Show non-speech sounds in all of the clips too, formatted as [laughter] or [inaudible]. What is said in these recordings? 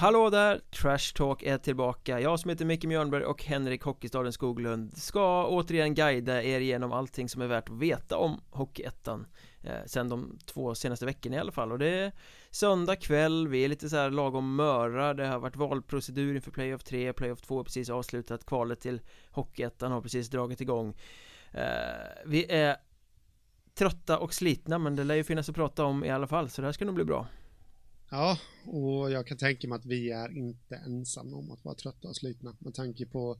Hallå där! Trash Talk är tillbaka. Jag som heter Micke Mjörnberg och Henrik Hockeystaden Skoglund ska återigen guida er genom allting som är värt att veta om Hockeyettan eh, Sen de två senaste veckorna i alla fall. Och det är söndag kväll, vi är lite så här lagom möra. Det har varit valprocedur inför Playoff 3, Playoff 2 precis avslutat. Kvalet till Hockeyettan har precis dragit igång. Eh, Vi är trötta och slitna men det lär ju finnas att prata om i alla fall så det här ska nog bli bra. Ja, och jag kan tänka mig att vi är inte ensamma om att vara trötta och slitna med tanke på,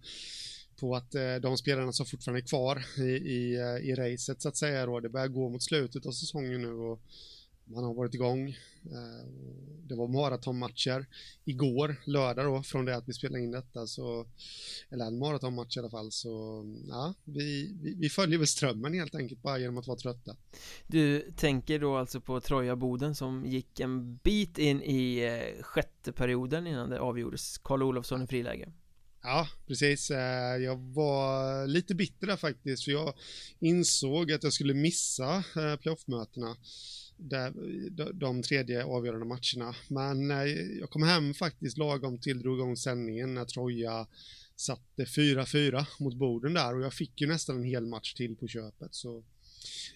på att eh, de spelarna som fortfarande är kvar i, i, eh, i racet så att säga då, det börjar gå mot slutet av säsongen nu och man har varit igång. Eh, det var maratonmatcher igår, lördag då, från det att vi spelade in detta, så, eller en maratonmatch i alla fall, så ja, vi, vi, vi följer väl strömmen helt enkelt bara genom att vara trötta. Du tänker då alltså på Troja Boden som gick en bit in i eh, sjätte perioden innan det avgjordes, Karl Olofsson i friläge. Ja, precis. Eh, jag var lite bitter där faktiskt, för jag insåg att jag skulle missa playoffmötena där, de tredje avgörande matcherna. Men eh, jag kom hem faktiskt lagom till drog igång sändningen när Troja satte 4-4 mot borden där och jag fick ju nästan en hel match till på köpet så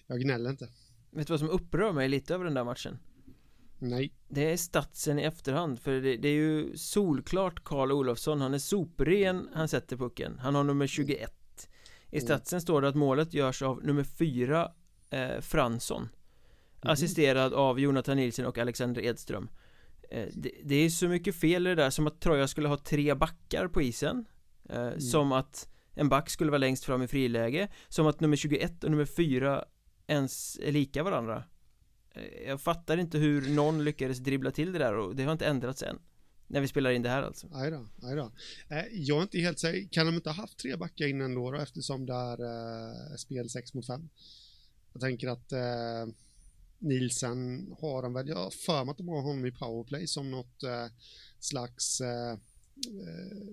jag gnäller inte. Vet du vad som upprör mig lite över den där matchen? Nej. Det är statsen i efterhand för det, det är ju solklart Karl Olofsson, han är sopren, han sätter pucken. Han har nummer 21. I mm. statsen står det att målet görs av nummer 4 eh, Fransson. Mm. Assisterad av Jonathan Nilsson och Alexander Edström eh, det, det, är så mycket fel i det där som att Troja skulle ha tre backar på isen eh, mm. Som att en back skulle vara längst fram i friläge Som att nummer 21 och nummer 4 ens är lika varandra eh, Jag fattar inte hur någon lyckades dribbla till det där och det har inte ändrats än När vi spelar in det här alltså Aj då, aj då. Jag är inte helt säker, kan de inte ha haft tre backar innan då, då eftersom det är eh, spel 6 mot 5? Jag tänker att eh, Nielsen har de väl, jag har för mig att de har honom i powerplay som något eh, slags, eh, eh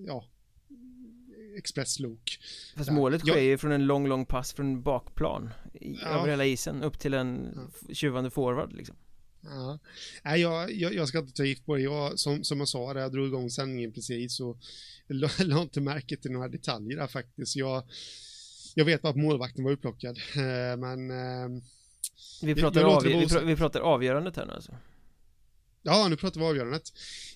ja, expresslok. Fast Där. målet sker ju från en lång, lång pass från bakplan i, ja. över hela isen upp till en ja. tjuvande forward liksom. Ja. Nej, jag, jag, jag ska inte ta gift på det. Jag, som, som jag sa, jag drog igång sändningen precis och [laughs] la inte märke till några detaljer där faktiskt. Jag, jag vet bara att målvakten var upplockad, eh, men eh, vi pratar, av, vi, pr vi pratar avgörandet här nu alltså Ja, nu pratar vi avgörandet.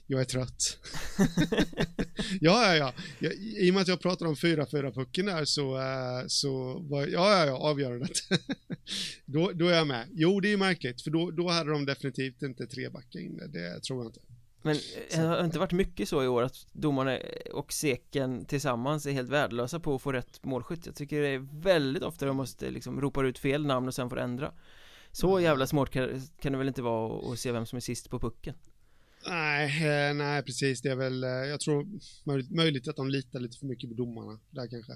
Jag är trött. [laughs] ja, ja, ja. I och med att jag pratar om 4-4 pucken där så, uh, så var, ja, ja, ja, avgörandet. [laughs] då, då är jag med. Jo, det är märkligt, för då, då hade de definitivt inte tre backar inne, det tror jag inte. Men det har inte varit mycket så i år att domarna och Seken tillsammans är helt värdelösa på att få rätt målskytt Jag tycker det är väldigt ofta de måste liksom ropa ut fel namn och sen får ändra så jävla smart kan, kan det väl inte vara att se vem som är sist på pucken? Nej, eh, nej precis. Det är väl, eh, jag tror möjligt att de litar lite för mycket på domarna där kanske.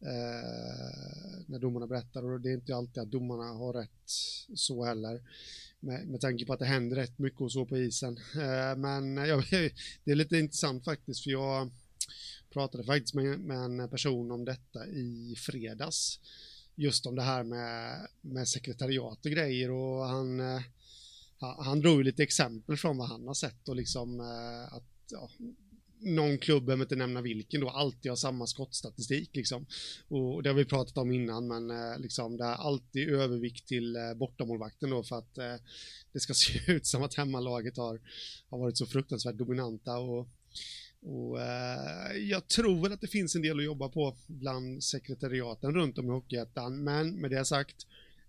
Eh, när domarna berättar och det är inte alltid att domarna har rätt så heller. Med, med tanke på att det händer rätt mycket och så på isen. [laughs] Eh, men ja, det är lite intressant faktiskt för jag pratade faktiskt med, med en person om detta i fredags just om det här med, med sekretariat och grejer och han, eh, han drog lite exempel från vad han har sett och liksom eh, att ja, någon klubb, behöver inte nämna vilken då, alltid har samma skottstatistik liksom. Och det har vi pratat om innan, men eh, liksom det är alltid övervikt till eh, bortamålvakten då för att eh, det ska [laughs] se ut som att hemmalaget har, har varit så fruktansvärt dominanta. Och och, eh, jag tror väl att det finns en del att jobba på bland sekretariaten runt om i Hockeyettan, men med det sagt,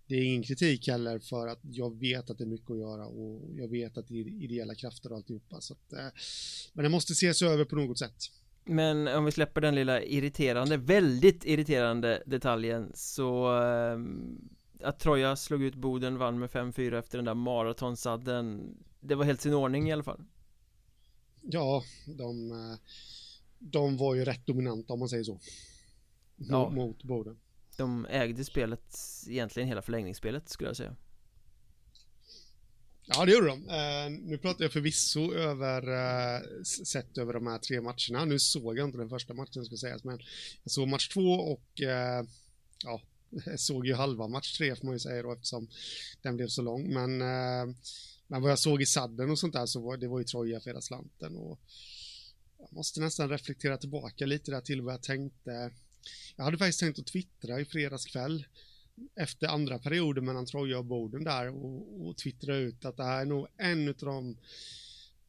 det är ingen kritik heller för att jag vet att det är mycket att göra och jag vet att det är ideella krafter och alltihopa. Så att, eh, men det måste ses över på något sätt. Men om vi släpper den lilla irriterande, väldigt irriterande detaljen så eh, att Troja slog ut Boden, vann med 5-4 efter den där maratonsadden Det var helt sin ordning i alla fall Ja, de, eh, de var ju rätt dominanta om man säger så. Ja. Mot Boden. De ägde spelet, egentligen hela förlängningsspelet skulle jag säga. Ja, det gjorde de. Uh, nu pratar jag förvisso över, uh, sett över de här tre matcherna. Nu såg jag inte den första matchen ska sägas, men jag såg match två och uh, ja, [laughs] jag såg ju halva match tre får man ju säga då eftersom den blev så lång. Men men vad jag såg i sadden och sånt där så var det var ju Troja för hela slanten och jag måste nästan reflektera tillbaka lite där till vad jag tänkte. Jag hade faktiskt tänkt att twittra i fredags kväll efter andra perioden mellan Troja och Boden där och, och twittra ut att det här är nog en av de,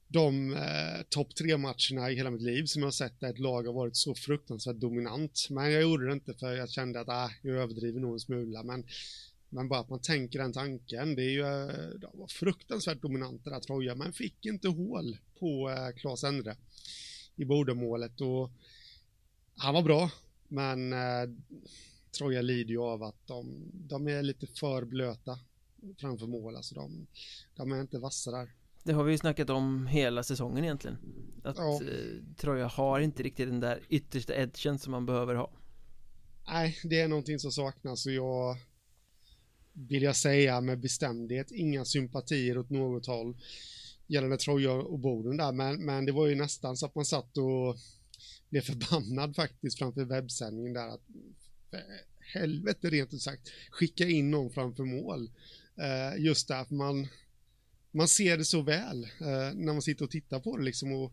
de eh, topp tre matcherna i hela mitt liv som jag har sett där ett lag har varit så fruktansvärt dominant. Men jag gjorde det inte för jag kände att äh, jag överdriver nog en smula. Men, men bara att man tänker den tanken, det är ju, eh, de var fruktansvärt dominanta där Troja, men fick inte hål på eh, Claes Endre i Bodenmålet. och han var bra, men eh, Troja lider ju av att de, de är lite för blöta framför mål, alltså de, de är inte vassa där. Det har vi ju snackat om hela säsongen egentligen Att ja. eh, Troja har inte riktigt den där yttersta edgen som man behöver ha Nej, det är någonting som saknas och jag vill jag säga med bestämdhet inga sympatier åt något håll gällande Troja och Boden där, men, men det var ju nästan så att man satt och blev förbannad faktiskt framför webbsändningen där att helvete rent ut sagt skicka in någon framför mål. Uh, just därför man man ser det så väl uh, när man sitter och tittar på det liksom och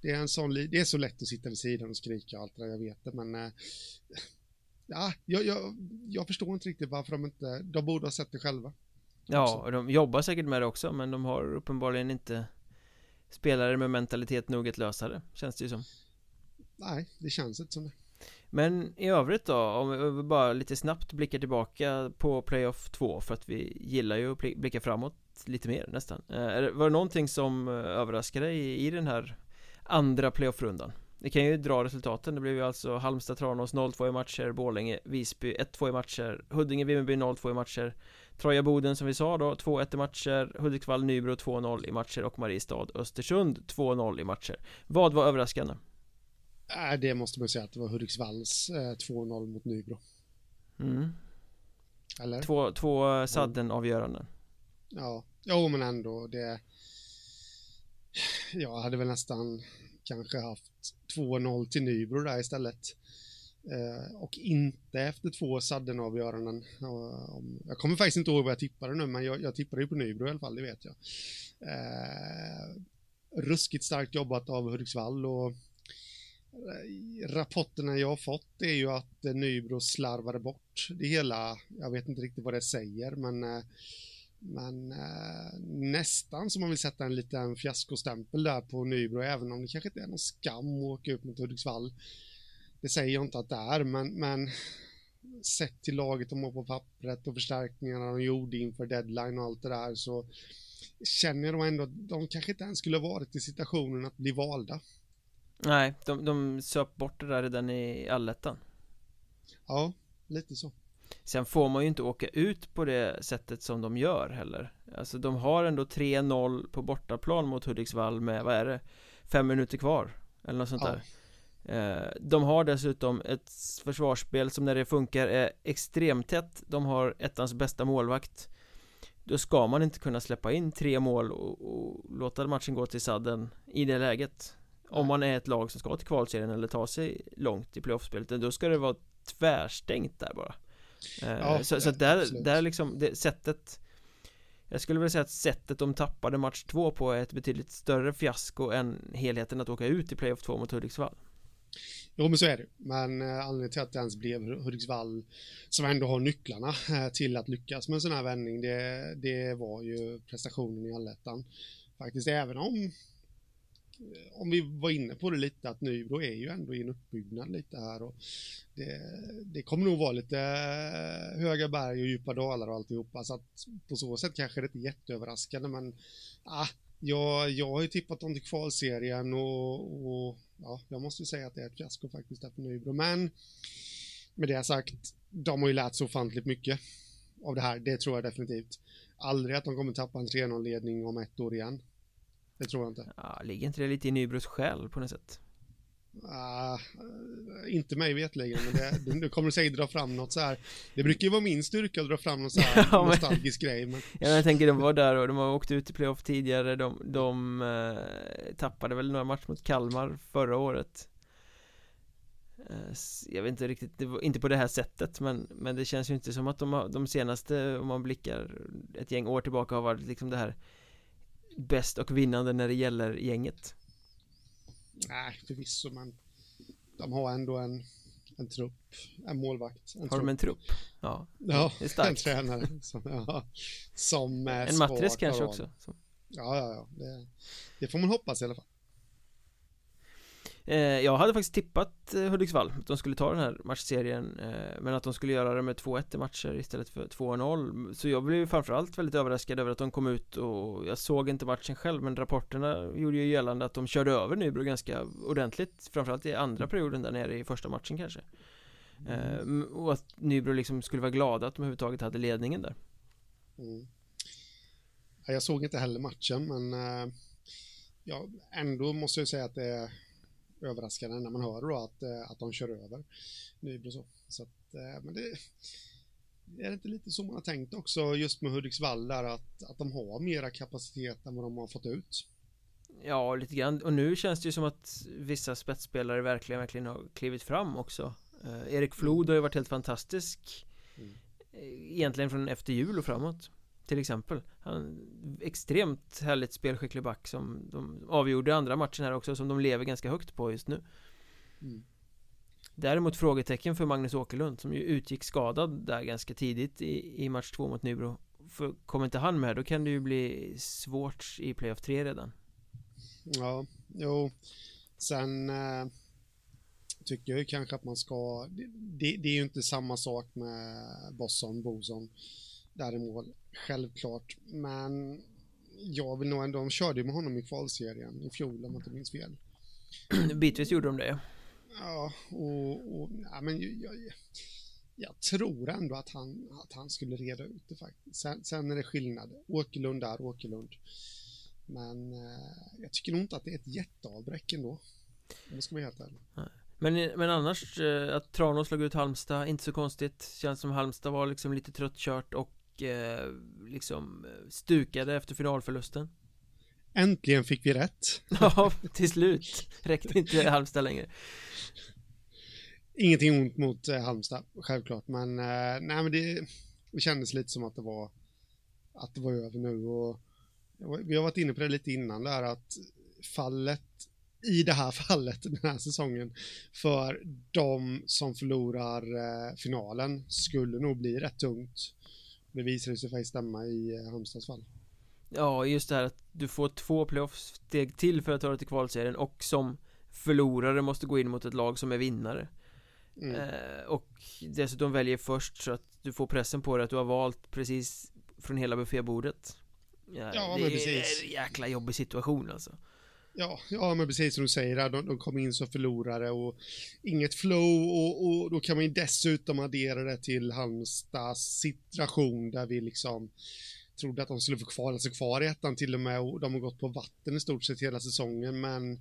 det är en sån, det är så lätt att sitta vid sidan och skrika och allt det där, jag vet det, men uh, ja, jag, jag, jag förstår inte riktigt varför de inte, de borde ha sett det själva. Ja, och de jobbar säkert med det också men de har uppenbarligen inte spelare med mentalitet nog att lösa det, känns det ju som. Nej, det känns inte som det. Men i övrigt då, om vi bara lite snabbt blickar tillbaka på Playoff 2 för att vi gillar ju att blicka framåt lite mer nästan. Eh, var det någonting som eh, överraskade dig i den här andra playoff-rundan? Vi kan ju dra resultaten, det blev ju alltså Halmstad, Tranås 0-2 i matcher, Borlänge, Visby 1-2 i matcher, Huddinge, Vimmerby 0-2 i matcher Troja Boden som vi sa då, 2-1 i matcher Hudiksvall, Nybro 2-0 i matcher och Mariestad, Östersund 2-0 i matcher Vad var överraskande? Äh, det måste man säga att det var Hudiksvalls eh, 2-0 mot Nybro mm. Eller? Två, två sadden avgöranden Ja, jo men ändå det Jag hade väl nästan kanske haft 2-0 till Nybro där istället Eh, och inte efter två sadden-avgöranden. jag kommer faktiskt inte ihåg vad jag tippade nu, men jag, jag tippade ju på Nybro i alla fall, det vet jag. Eh, ruskigt starkt jobbat av Hudiksvall och eh, rapporterna jag har fått är ju att eh, Nybro slarvade bort det hela. Jag vet inte riktigt vad det säger, men eh, men eh, nästan som man vill sätta en liten fiaskostämpel där på Nybro, även om det kanske inte är någon skam att åka upp mot Hudiksvall det säger jag inte att det är, men, men sett till laget de har på pappret och förstärkningarna de gjorde inför deadline och allt det där så känner jag ändå att de kanske inte ens skulle ha varit i situationen att bli valda. Nej, de, de söp bort det där redan i allettan. Ja, lite så. Sen får man ju inte åka ut på det sättet som de gör heller Alltså de har ändå 3-0 på bortaplan mot Hudiksvall med, vad är det? Fem minuter kvar Eller något sånt ja. där Eh, de har dessutom ett försvarsspel som när det funkar är extremt tätt De har ettans bästa målvakt Då ska man inte kunna släppa in tre mål och, och låta matchen gå till sadden i det läget Om man är ett lag som ska till kvalserien eller ta sig långt i playoffspelet Då ska det vara tvärstängt där bara eh, ja, Så, så där, där liksom, det sättet jag skulle vilja säga att sättet de tappade match två på är ett betydligt större fiasko än helheten att åka ut i playoff 2 mot Hudiksvall Jo, men så är det. Men eh, anledningen till att det ens blev Hudiksvall, som ändå har nycklarna eh, till att lyckas med en sån här vändning, det, det var ju prestationen i allettan. Faktiskt, även om Eh, om vi var inne på det lite, att Nybro är ju ändå i en uppbyggnad lite här och det, det kommer nog vara lite eh, höga berg och djupa dalar och alltihopa, så att på så sätt kanske det inte är jätteöverraskande, men ah, jag, jag har ju tippat dem till kvalserien och, och ja, jag måste säga att det är ett fiasko faktiskt där på Nybro. Men med det sagt, de har ju lärt sig ofantligt mycket av det här. Det tror jag definitivt. Aldrig att de kommer tappa en 3-0-ledning om ett år igen. Det tror jag inte. Ja, ligger inte det lite i Nybros själ på något sätt? Uh, inte mig vetligen, men det, du kommer säkert dra fram något så här. Det brukar ju vara min styrka att dra fram något så här [laughs] ja, nostalgisk grej. Men... Ja, jag tänker de var där och de har åkt ut i playoff tidigare. De, de uh, tappade väl några matcher mot Kalmar förra året. Uh, jag vet inte riktigt, det inte på det här sättet men, men det känns ju inte som att de, har, de senaste, om man blickar ett gäng år tillbaka har varit liksom det här bäst och vinnande när det gäller gänget Nej, förvisso, men de har ändå en, en trupp, en målvakt. En Har trupp. de en trupp? Ja, Ja, det är starkt. en tränare som, ja, som är En matris kanske också som- Ja, ja, ja. Det, det får man hoppas i alla fall. Eh, Jag hade faktiskt tippat eh, Hudiksvall att de skulle ta den här matchserien eh, Men att de skulle göra det med 2-1 i matcher istället för 2-0 Så jag blev framförallt väldigt överraskad över att de kom ut och Jag såg inte matchen själv men rapporterna gjorde ju gällande att de körde över Nybro ganska ordentligt Framförallt i andra perioden där nere i första matchen kanske. Eh, m- Och att Nybro liksom skulle vara glada att de överhuvudtaget hade ledningen där. Mm. Ja, Jag såg inte heller matchen, men ja, ändå måste jag säga att det är överraskande när man hör då att, eh, att de kör över Nybro. Så. Så att, eh, men det är det inte lite så man har tänkt också just med Hudiksvall där att, att de har mera kapacitet än vad de har fått ut. Ja, lite grann. Och nu känns det ju som att vissa spetsspelare verkligen, verkligen har klivit fram också. Eh, Erik Flod har ju varit helt fantastisk. Mm. eh, Egentligen från efter jul och framåt. Till exempel. Han extremt härligt spelskicklig back som de avgjorde andra matchen här också som de lever ganska högt på just nu. Mm. Däremot frågetecken för Magnus Åkerlund som ju utgick skadad där ganska tidigt i, i match två mot Nybro. För kommer inte han med då kan det ju bli svårt i playoff 3 redan. Ja, jo. Sen eh, tycker jag ju kanske att man ska... Det, det, är ju inte samma sak med Bosson, Boson där i mål, självklart. Men jag vill nog ändå... De körde ju med honom i kvalserien i fjol om jag inte minns fel. [clears throat] Bitvis gjorde de det Ja, och... och ja, men jag, jag, jag tror ändå att han, att han skulle reda ut det faktiskt. Sen, sen är det skillnad. Åkerlund är Åkerlund. Men eh, jag tycker nog inte att det är ett jätteavbräck ändå. Om ska vara helt ärlig. Men, men annars eh, att Tranås slog ut Halmstad, inte så konstigt Känns som Halmstad var liksom lite tröttkört och eh, liksom stukade efter finalförlusten Äntligen fick vi rätt. [laughs] Ja, till slut räckte inte Halmstad längre Ingenting ont mot eh, Halmstad, självklart. Men, eh, nej, men det, det kändes lite som att det var att det var över nu. Och, vi har varit inne på det lite innan där att fallet i det här [laughs] fallet den här säsongen för de som förlorar eh, finalen skulle nog bli rätt tungt. Det visade sig faktiskt stämma i eh, Halmstads fall. Ja, just det här att du får två playoff-steg till för att ta dig till kvalserien och som förlorare måste gå in mot ett lag som är vinnare Mm. eh, Och dessutom väljer först så att du får pressen på dig att du har valt precis från hela buffébordet ja, Ja, Det är precis. en jäkla jobbig situation alltså Ja, ja, men precis som du säger, de, de kom in som förlorare och inget flow och, och då kan man ju dessutom addera det till Halmstads situation där vi liksom trodde att de skulle få kvar, alltså kvar i ettan till och med och de har gått på vatten i stort sett hela säsongen men,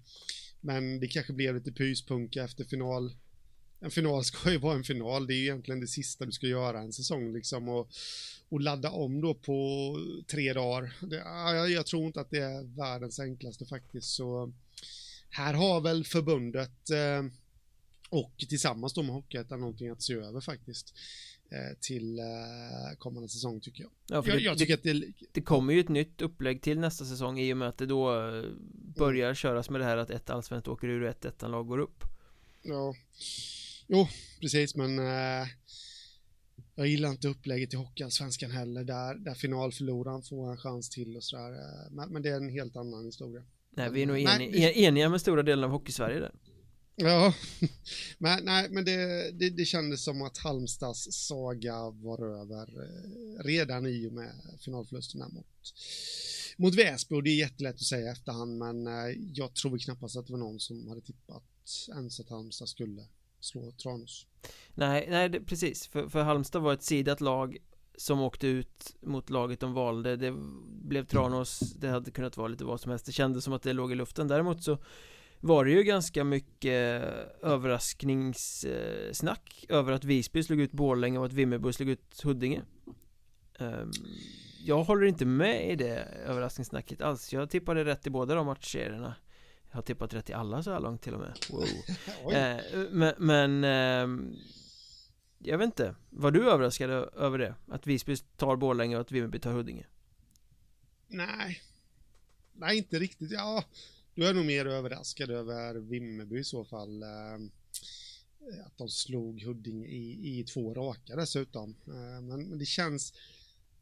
men det kanske blev lite pyspunka efter final. En final ska ju vara en final, det är ju egentligen det sista du ska göra en säsong liksom. Och, och ladda om då på tre dagar. Det, ja, jag, jag tror inte att det är världens enklaste faktiskt. Så här har väl förbundet eh, och tillsammans då med Hockeyettan någonting att se över faktiskt eh, till eh, kommande säsong tycker jag. Ja, Jag, det, jag tycker att det, det kommer ju ett nytt upplägg till nästa säsong i och med att det då eh, börjar köras med det här att ett allsvenskt åker ur och ett ettanlag går upp. Ja, jo, precis men eh, jag gillar inte upplägget i Hockeyallsvenskan heller där, där finalförloraren får en chans till och sådär. eh, Men, men det är en helt annan historia. Nej, vi är nog Nej, eni- e- eniga med stora delen av Hockeysverige där Ja, [laughs] men, nej, men det, det, det kändes som att Halmstads saga var över eh, redan i och med finalförlusten här mot, mot Väsby. Och det är jättelätt att säga i efterhand, men eh, jag tror knappast att det var någon som hade tippat ens att Halmstad skulle slå Tranås. Nej, nej det, precis, för, för Halmstad var ett sidat lag som åkte ut mot laget de valde. Det blev Tranås, det hade kunnat vara lite vad som helst. Det kändes som att det låg i luften. Däremot så var det ju ganska mycket överraskningssnack över att Visby slog ut Borlänge och att Vimmerby slog ut Huddinge. Ehm, jag håller inte med i det överraskningssnacket alls. Jag tippade rätt i båda de matchserierna jag har tippat rätt i alla så här långt till och med wow. [laughs] Eh, men, men ehm, Jag vet inte Var du överraskad över det? Att Visby tar Borlänge och att Vimmerby tar Huddinge? Nej. nej, inte riktigt. Ja, då är nog mer överraskad över Vimmerby i så fall. Eh, att de slog Huddinge i, i två raka dessutom. Eh, men, men det känns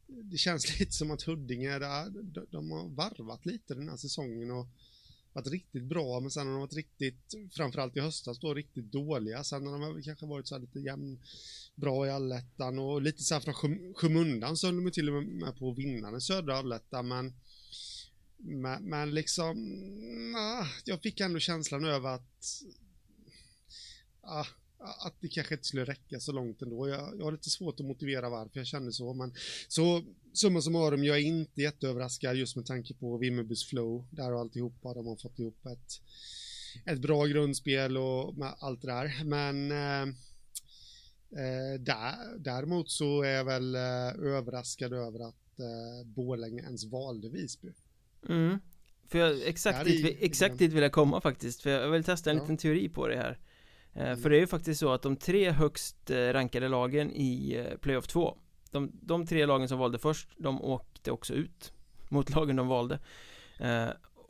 det känns [laughs] lite som att Huddinge, de, de har varvat lite den här säsongen och varit riktigt bra, men sen har de varit riktigt, framförallt i höstas då, riktigt dåliga. Sen har de kanske varit så lite jämn, bra i allettan och lite så här från skymundan så höll de till och med på att vinna den södra allettan, men men, men liksom, nah, jag fick ändå känslan över att ah, att det kanske inte skulle räcka så långt ändå. Jag, jag har lite svårt att motivera varför jag känner så, men så summa summarum, jag är inte jätteöverraskad just med tanke på Vimmerbys flow där och alltihopa. De har fått ihop ett, ett bra grundspel och allt det där, men eh, eh, där, däremot så är jag väl eh, överraskad över att eh, Borlänge ens valde Visby. Mm. För jag, exakt, dit, exakt dit vill jag komma faktiskt, för jag vill testa en ja. liten teori på det här mm. För det är ju faktiskt så att de tre högst eh, rankade lagen i eh, Playoff 2 de, de tre lagen som valde först, de åkte också ut [laughs] mot lagen de valde.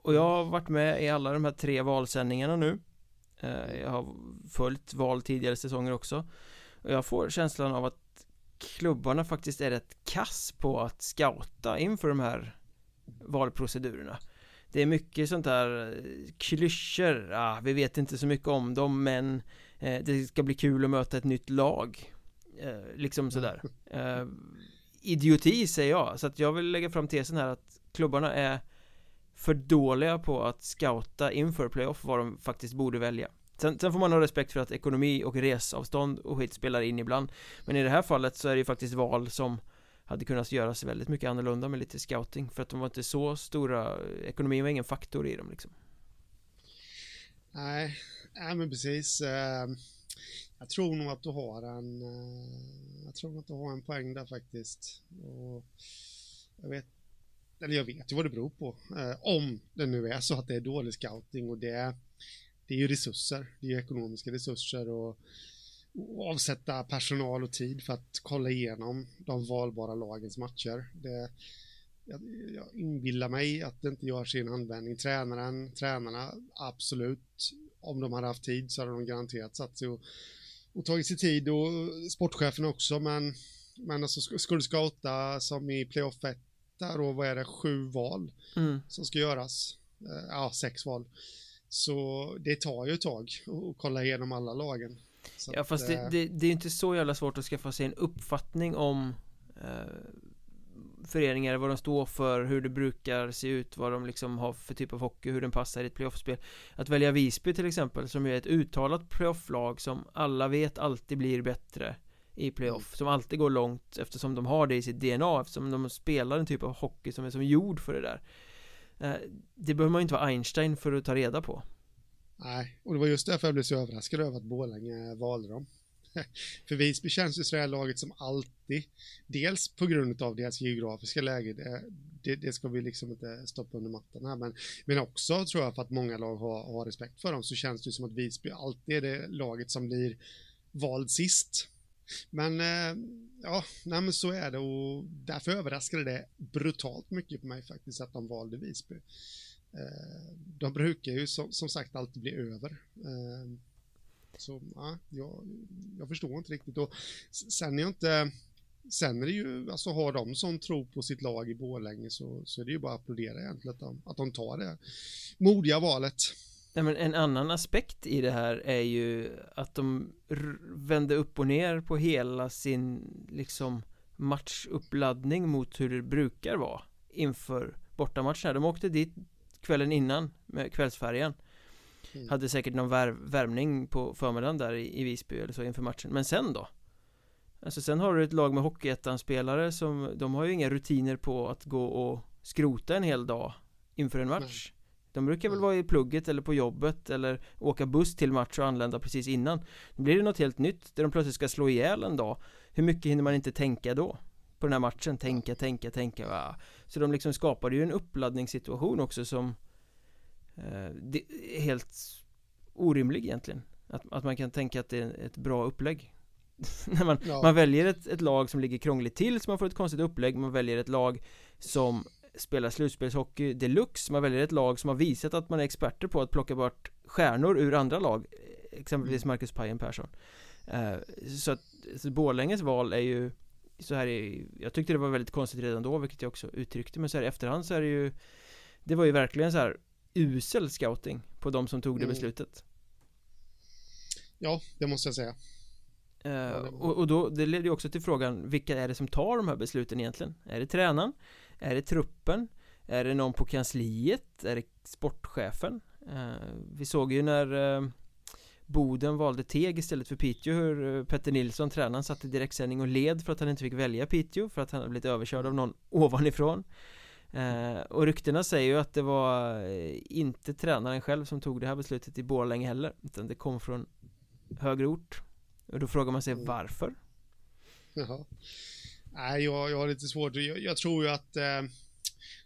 Och jag har varit med i alla de här tre valsändningarna nu. Jag har följt val tidigare säsonger också. Och jag får känslan av att klubbarna faktiskt är rätt kass på att scouta inför de här valprocedurerna det är mycket sånt där eh, klyschor, ah, vi vet inte så mycket om dem men eh, det ska bli kul att möta ett nytt lag. Eh, Liksom sådär. [laughs] Eh, Idioti säger jag, så att jag vill lägga fram tesen här att klubbarna är för dåliga på att scouta inför playoff vad de faktiskt borde välja. Sen, sen, får man ha respekt för att ekonomi och resavstånd och skit spelar in ibland. Men i det här fallet så är det ju faktiskt val som hade kunnat göras väldigt mycket annorlunda med lite scouting för att de var inte så stora ekonomin var ingen faktor i dem liksom. Nej, nej men precis. Eh, jag tror nog att du har en eh, Jag tror nog att du har en poäng där faktiskt. Och Jag vet Eller jag vet ju vad det beror på. Eh, om det nu är så att det är dålig scouting och det Det är ju resurser Det är ju ekonomiska resurser och avsätta personal och tid för att kolla igenom de valbara lagens matcher. Det, jag, jag inbillar mig att det inte gör sin användning. Tränaren, tränarna, absolut. Om de hade haft tid så hade de garanterat satt sig och, och tagit sig tid och sportchefen också, men, men alltså skulle scouta som i playoff 1 där och vad är det, sju val mm. som ska göras. Eh, ja, sex val. Så det tar ju ett tag att kolla igenom alla lagen. Så ja fast att, det, det, det, är inte så jävla svårt att skaffa sig en uppfattning om eh, föreningar, vad de står för, hur det brukar se ut, vad de liksom har för typ av hockey, hur den passar i ett playoffspel. Att välja Visby till exempel, som är ett uttalat playofflag som alla vet alltid blir bättre i playoff, mm. som alltid går långt eftersom de har det i sitt DNA, eftersom de spelar en typ av hockey som är som gjord för det där. Eh, det behöver man ju inte vara Einstein för att ta reda på. Nej, och det var just därför jag blev så överraskad över att Borlänge valde dem. [laughs] För Visby känns ju sådär laget som alltid, dels på grund av deras geografiska läge, det, det, det, ska vi liksom inte stoppa under mattan här, men, men också tror jag för att många lag har, har respekt för dem så känns det som att Visby alltid är det laget som blir vald sist. Men eh, ja, nej men så är det och därför överraskade det brutalt mycket på mig faktiskt att de valde Visby. Eh, de brukar ju som, som, sagt alltid bli över. Eh, så ja, jag, jag förstår inte riktigt. Och sen är jag inte... Sen är det ju, alltså har de sån tro på sitt lag i Borlänge så, så är det ju bara att applådera egentligen att de, att de tar det modiga valet. Nej, men en annan aspekt i det här är ju att de vände upp och ner på hela sin liksom matchuppladdning mot hur det brukar vara inför bortamatcherna. De åkte dit kvällen innan med kvällsfärjan mm. Hade säkert någon vär värmning på förmiddagen där i, i Visby eller så inför matchen Men sen då? Alltså sen har du ett lag med Hockeyettan-spelare som De har ju inga rutiner på att gå och skrota en hel dag inför en match Nej. De brukar väl vara i plugget eller på jobbet eller åka buss till match och anlända precis innan Då blir det något helt nytt där de plötsligt ska slå ihjäl en dag Hur mycket hinner man inte tänka då? På den här matchen, tänka, tänka, tänka va? Så de liksom skapade ju en uppladdningssituation också som eh, det är helt orimlig egentligen. Att, att man kan tänka att det är ett bra upplägg. [laughs] När man, ja. man väljer ett, ett lag som ligger krångligt till så man får ett konstigt upplägg. Man väljer ett lag som spelar slutspelshockey deluxe. Man väljer ett lag som har visat att man är experter på att plocka bort stjärnor ur andra lag Exempelvis Marcus Pajen Persson. Eh, Så att så Borlänges val är ju så här i, Jag tyckte det var väldigt konstigt redan då vilket jag också uttryckte men så här i efterhand så är det ju Det var ju verkligen så här usel scouting på de som tog det Mm. beslutet Ja, det måste jag säga. Var- och, och då, det leder ju också till frågan Vilka är det som tar de här besluten egentligen? Är det tränaren? Är det truppen? Är det någon på kansliet? Är det sportchefen? Eh, vi såg ju när eh, Boden valde Teg istället för Piteå hur eh, Petter Nilsson, tränaren, satt i direktsändning och led för att han inte fick välja Piteå för att han hade blivit överkörd av någon [laughs] ovanifrån eh, Och ryktena säger ju att det var eh, inte tränaren själv som tog det här beslutet i Borlänge heller utan det kom från högre ort och då frågar man sig Mm. varför? Jaha. Nej, jag, jag har lite svårt. Jag, jag tror ju att eh,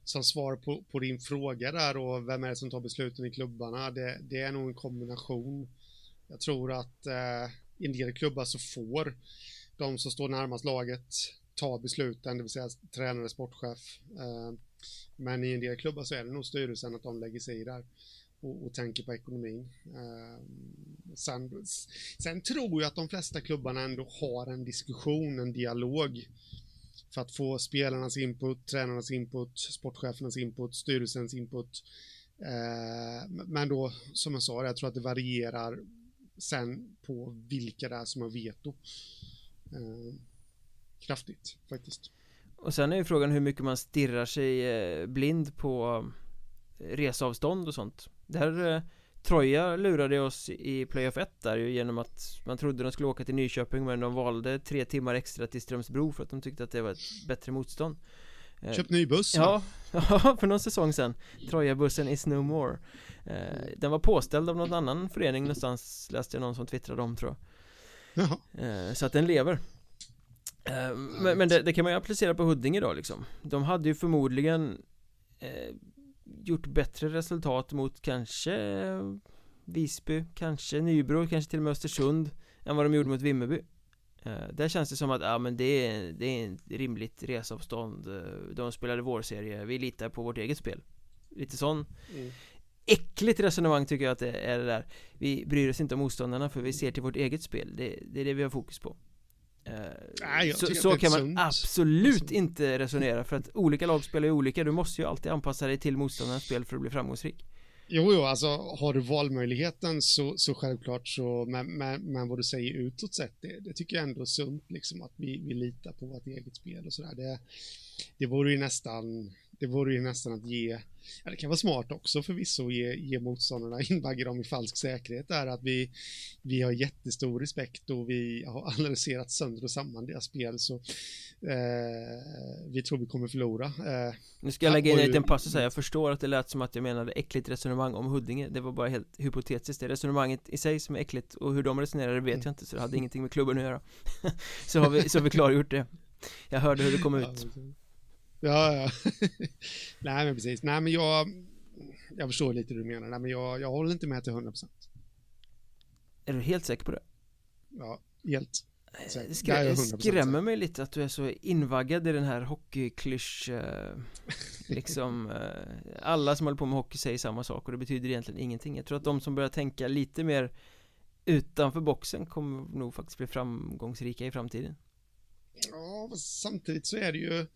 som svar på, på din fråga där och vem är det som tar besluten i klubbarna, det, det är nog en kombination. Jag tror att eh, i en del klubbar så får de som står närmast laget ta besluten, det vill säga tränare, sportchef. Eh, men i en del klubbar så är det nog styrelsen att de lägger sig i där och, och tänker på ekonomin. Eh, sen, sen tror jag att de flesta klubbarna ändå har en diskussion, en dialog för att få spelarnas input, tränarnas input, sportchefernas input, styrelsens input. Eh, men då, som jag sa, jag tror att det varierar sen på vilka det är som har veto. Eh, kraftigt faktiskt. Och sen är ju frågan hur mycket man stirrar sig eh, blind på resavstånd reseavstånd och sånt Där eh, Troja lurade oss i playoff 1 där ju genom att man trodde de skulle åka till Nyköping men de valde tre timmar extra till Strömsbro för att de tyckte att det var ett bättre motstånd Köpt ny buss. Ja, [laughs] för någon säsong sen Troja-bussen is no more. Eh, Den var påställd av någon annan förening någonstans Läste jag någon som twittrade om tror jag. Jaha. Eh, Så att den lever. Eh, Men, men det, det kan man ju applicera på Huddinge då liksom. De hade ju förmodligen eh, Gjort bättre resultat mot kanske eh, Visby, kanske Nybro, kanske till och med Östersund Än vad de gjorde mot Vimmerby. eh, Där känns det som att, ja men det är, det är ett rimligt resavstånd eh, De spelade vårserie, vi litar på vårt eget spel. Lite sån Mm. äckligt resonemang tycker jag att det är det där. Vi bryr oss inte om motståndarna för vi ser till vårt eget spel. Det, det är det vi har fokus på. Eh, Nej, Så, så kan man sunt. absolut Sunt. inte resonera för att olika lag spelar ju olika. Du måste ju alltid anpassa dig till motståndarens spel för att bli framgångsrik Jo, jo, alltså har du valmöjligheten så, så självklart så, men, men, men vad du säger utåt sett, det, det tycker jag ändå är sunt liksom att vi, vi litar på vårt eget spel och sådär. Det, det vore ju nästan, det vore ju nästan att ge, ja det kan vara smart också förvisso att ge, ge motståndarna, [laughs] invagga dem i falsk säkerhet där att vi, vi har jättestor respekt och vi har [laughs] analyserat sönder och samman deras spel så eh, vi tror vi kommer förlora. Eh, Nu ska jag Ja, lägga in en liten passus här, jag förstår att det lät som att jag menade äckligt resonemang om Huddinge. Det var bara helt hypotetiskt, det resonemanget i sig som är äckligt och hur de resonerade vet Mm. jag inte så det hade ingenting med klubben att göra. [laughs] Så har vi, så har vi klargjort det. Jag hörde hur det kom ut Ja, ja. [laughs] Nej, men precis. Nej, men jag, jag förstår lite hur du menar. Nej, men jag, jag håller inte med till 100%. Är du helt säker på det? Ja, helt. Det skrä- jag det 100% skrämmer mig lite att du är så invaggad i den här hockeyklysch eh, Liksom [laughs] eh, Alla som håller på med hockey säger samma sak och det betyder egentligen ingenting Jag tror att de som börjar tänka lite mer Utanför boxen kommer nog faktiskt bli framgångsrika i framtiden Ja, samtidigt så är det ju...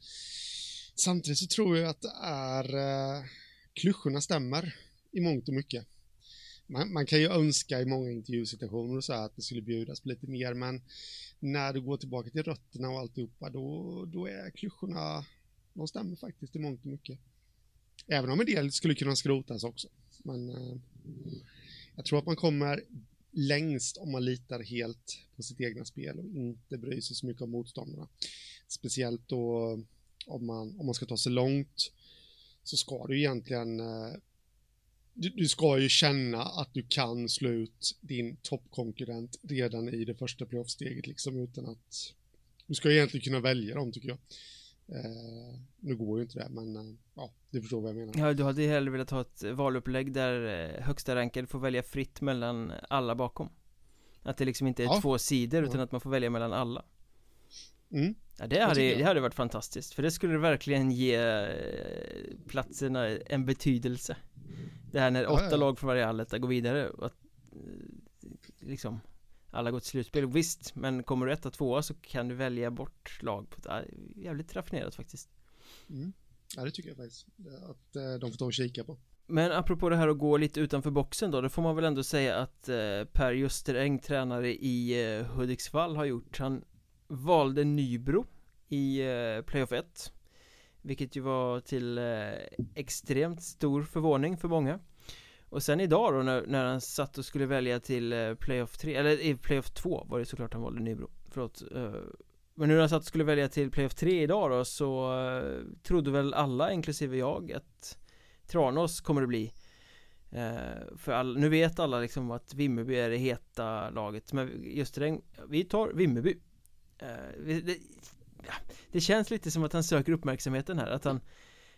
Samtidigt så tror jag att det är... eh, klyschorna stämmer i mångt och mycket. Man, man kan ju önska i många intervjusituationer och så här att det skulle bjudas på lite mer, men när du går tillbaka till rötterna och alltihopa, då, då är klyschorna... De stämmer faktiskt i mångt och mycket. Även om en del skulle kunna skrotas också. Men eh, jag tror att man kommer längst om man litar helt på sitt egna spel och inte bryr sig så mycket om motståndarna. Speciellt då om man, om man ska ta sig långt så ska du egentligen eh, du, du ska ju känna att du kan slå ut din toppkonkurrent redan i det första playoffsteget liksom utan att du ska egentligen kunna välja dem tycker jag. Eh, nu går ju inte det men eh, ja, du förstår vad jag menar. Ja, du hade ju hellre velat ha ett valupplägg där eh, högsta ranked får välja fritt mellan alla bakom Att det liksom inte är Ja. två sidor utan Ja. att man får välja mellan alla Mm. Ja, det hade, det hade varit fantastiskt för det skulle verkligen ge eh, platserna en betydelse Det här när åtta ja, ja. lag från varje alletta går vidare och att eh, liksom alla går till slutspel, visst men kommer du etta, tvåa så kan du välja bort lag på ett jävligt raffinerat faktiskt mm. Ja det tycker jag faktiskt att eh, de får ta och kika på Men apropå det här att gå lite utanför boxen då, då får man väl ändå säga att Per Justeräng, tränare i Hudiksvall har gjort Han valde Nybro i eh, playoff 1 Vilket ju var till eh, extremt stor förvåning för många. Och sen idag då när, när han satt och skulle välja till eh, playoff 3 Eller i playoff 2 var det såklart han valde Nybro. Förlåt eh, Men nu när han satt och skulle välja till playoff 3 idag då så eh, Trodde väl alla inklusive jag att Tranås kommer det bli eh, för all, nu vet alla liksom att Vimmerby är det heta laget. Men just det, vi tar Vimmerby. Eh, det, ja, det känns lite som att han söker uppmärksamheten här Att han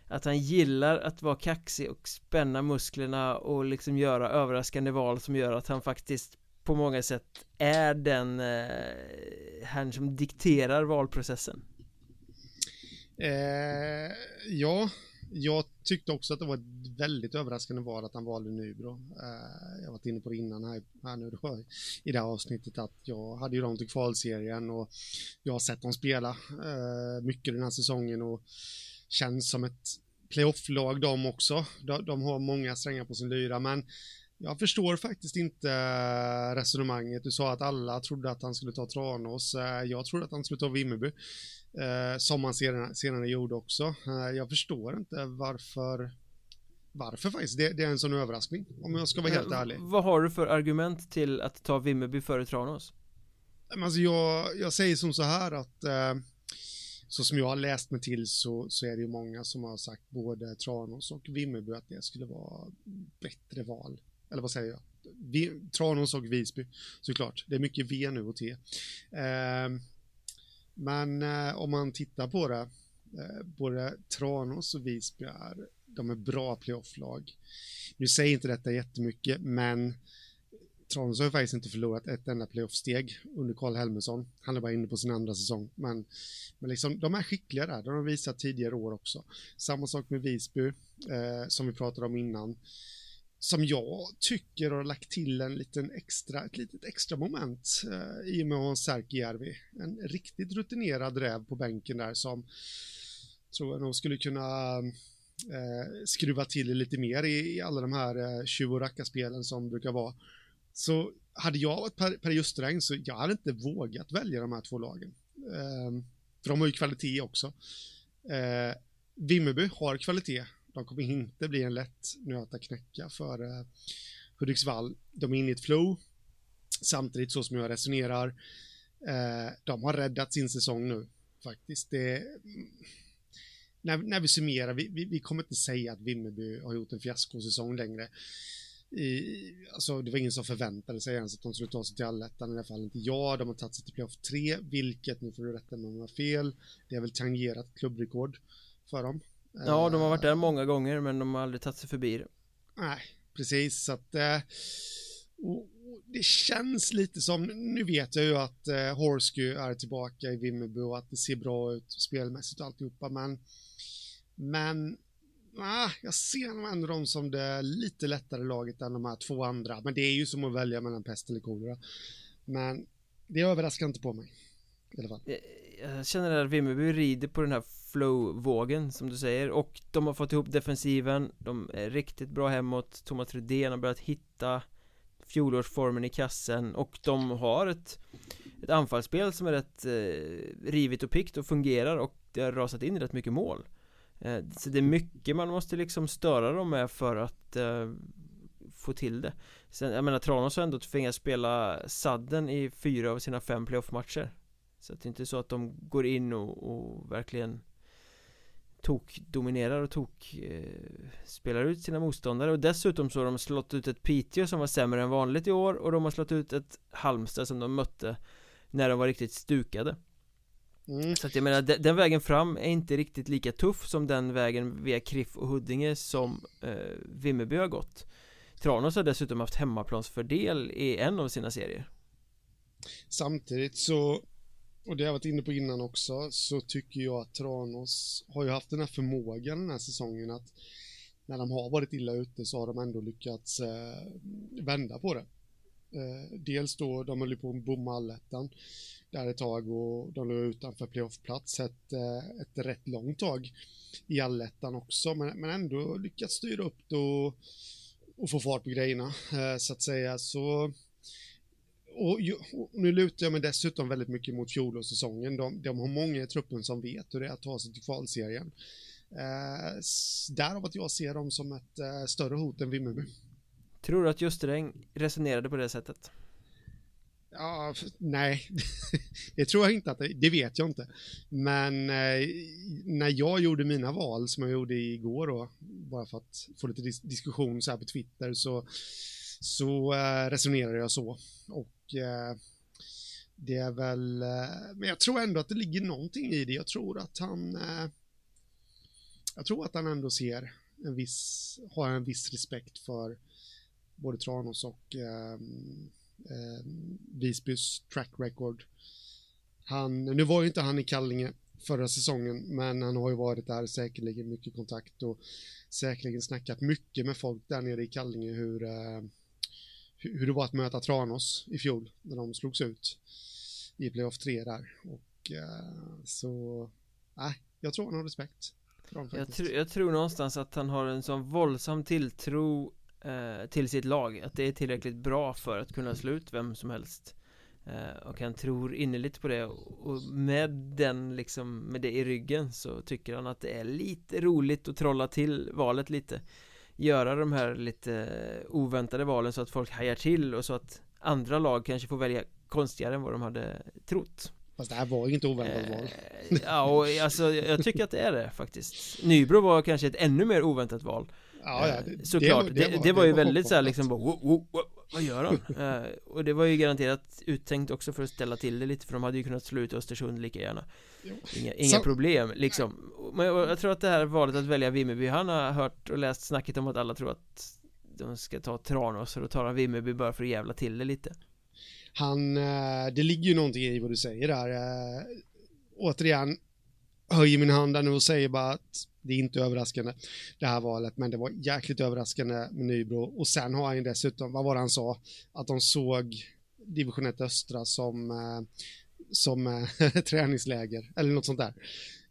Att han gillar att vara kaxig och spänna musklerna och liksom göra överraskande val som gör att han faktiskt på många sätt är den eh, han som dikterar valprocessen. Eh, Ja jag tyckte också att det var ett väldigt överraskande val att han valde Nybro. Eh, jag har varit inne på det innan här, här nu då, i det här avsnittet att jag hade ju dem till kvalserien och jag har sett dem spela eh, mycket den här säsongen och känns som ett playoff-lag de också. De, de har många strängar på sin lyra men jag förstår faktiskt inte eh, resonemanget. Du sa att alla trodde att han skulle ta Tranås. Jag trodde att han skulle ta Vimmerby eh, som han senare, senare gjorde också. Eh, jag förstår inte varför varför faktiskt, det, det, är en sån överraskning om jag ska vara helt eh, ärlig Vad har du för argument till att ta Vimmerby före Tranås? Alltså jag, jag säger som så här att eh, så som jag har läst mig till så, så är det ju många som har sagt både Tranås och Vimmerby att det skulle vara bättre val. Eller vad säger jag? Vi, Tranås och Visby såklart. Det är mycket V nu och T. Eh, men eh, om man tittar på det, eh, både Tranås och Visby är, de är bra playofflag. Nu säger inte detta jättemycket, men Tranås har ju faktiskt inte förlorat ett enda playoffsteg under Karl Helmersson. Han är bara inne på sin andra säsong, men, men liksom, de är skickliga där. De har visat tidigare år också. Samma sak med Visby, eh, som vi pratade om innan som jag tycker har lagt till en liten extra, ett litet extra moment eh, i och med att ha Särkijärvi. En riktigt rutinerad räv på bänken där som tror jag nog skulle kunna eh, skruva till lite mer i, i alla de här eh, tjuv och rackarspelen som brukar vara. Så hade jag varit Per, per Justräng så jag hade inte vågat välja de här två lagen. Eh, för de har ju kvalitet också. Eh, Vimmerby har kvalitet de kommer inte bli en lätt nöt att knäcka för eh, Hudiksvall. De är inne i ett flow. Samtidigt så som jag resonerar, eh, de har räddat sin säsong nu faktiskt. Det, mm, när, när vi summerar, vi, vi, vi, kommer inte säga att Vimmerby har gjort en fiaskosäsong längre. I, alltså, det var ingen som förväntade sig ens att de skulle ta sig till allettan, i alla fall inte jag. De har tagit sig till playoff 3, vilket, nu får du rätta mig om jag har fel, det är väl tangerat klubbrekord för dem. Ja, de har varit där många gånger men de har aldrig tagit sig förbi det. Nej, precis så att eh, det känns lite som, nu vet jag ju att eh, Horsky är tillbaka i Vimmerby och att det ser bra ut spelmässigt och alltihopa men men ah, jag ser nog ändå dem som det lite lättare laget än de här två andra men det är ju som att välja mellan pest eller kolera men det överraskar inte på mig i alla fall. Jag, jag känner att Vimmerby rider på den här flow-vågen som du säger och de har fått ihop defensiven De är riktigt bra hemåt Thomas Rydén har börjat hitta fjolårsformen i kassen och de har ett ett anfallsspel som är rätt eh, rivigt och pikt och fungerar och det har rasat in rätt mycket mål. Eh, Så det är mycket man måste liksom störa dem med för att eh, få till det. Sen, jag menar Tranås har ändå tvingats spela sadden i fyra av sina fem playoff-matcher. Så att det är inte så att de går in och, och verkligen tok dominerar och tok eh, spelar ut sina motståndare. Och dessutom så har de slått ut ett Piteå som var sämre än vanligt i år och de har slått ut ett Halmstad som de mötte när de var riktigt stukade. Mm. Så att jag menar den, den, vägen fram är inte riktigt lika tuff som den vägen via Kriff och Huddinge som eh, Vimmerby har gått. Tranås har dessutom haft hemmaplansfördel i en av sina serier. Samtidigt så och det har jag varit inne på innan också, så tycker jag att Tranås har ju haft den här förmågan den här säsongen att när de har varit illa ute så har de ändå lyckats eh, vända på det. Eh, dels då, de höll ju på att bomma allettan där ett tag och de låg utanför playoffplats ett, eh, ett rätt långt tag i allettan också, men, men ändå lyckats styra upp det och, och få fart på grejerna, eh, så att säga. Så och, och, nu lutar jag mig dessutom väldigt mycket mot fjolårssäsongen. De, de har många i truppen som vet hur det är att ta sig till kvalserien. Eh, därav att jag ser dem som ett eh, större hot än Vimmerby. Tror du att Justereng resonerade på det sättet? Ja, nej, [laughs] det tror jag inte att det, det vet jag inte. Men eh, när jag gjorde mina val som jag gjorde igår då, bara för att få lite dis diskussion så här på Twitter så, så eh, resonerade jag så. Och Eh, det är väl, eh, men jag tror ändå att det ligger någonting i det. Jag tror att han, eh, jag tror att han ändå ser en viss, har en viss respekt för både Tranås och ehm, ehm, Visbys track record. Han, nu var ju inte han i Kallinge förra säsongen, men han har ju varit där säkerligen mycket kontakt och säkerligen snackat mycket med folk där nere i Kallinge hur, eh, hur det var att möta Tranås i fjol när de slogs ut i playoff 3 där. Och eh, så, nej, äh, jag tror han har respekt. Jag, tr jag tror någonstans att han har en sån våldsam tilltro eh, till sitt lag Att det är tillräckligt bra för att kunna slå ut vem som helst eh, Och han tror innerligt på det och med den liksom Med det i ryggen så tycker han att det är lite roligt att trolla till valet lite Göra de här lite oväntade valen så att folk hajar till och så att andra lag kanske får välja konstigare än vad de hade trott. Fast det här var ju inte oväntat val. Eh, Ja, och alltså jag tycker att det är det faktiskt. Nybro var kanske ett ännu mer oväntat val. Ja, ja, det, Såklart, det, det, det, var, det var ju väldigt såhär liksom bara, wow, wow, wow, vad gör han? [laughs] uh, och det var ju garanterat uttänkt också för att ställa till det lite för de hade ju kunnat slå ut Östersund lika gärna. Inga, inga Så, problem liksom. Men jag, jag, tror att det här valet att välja Vimmerby Han har hört och läst snacket om att alla tror att De ska ta Tranås och då tar han Vimmerby bara för att jävla till det lite. Han, uh, det ligger ju någonting i vad du säger där. Uh, Återigen Höjer min hand där nu och säger bara att det är inte överraskande det här valet, men det var jäkligt överraskande med Nybro. Och sen har han ju dessutom, vad var det han sa, att de såg division 1 östra som, eh, som eh, [laughs] träningsläger, eller något sånt där.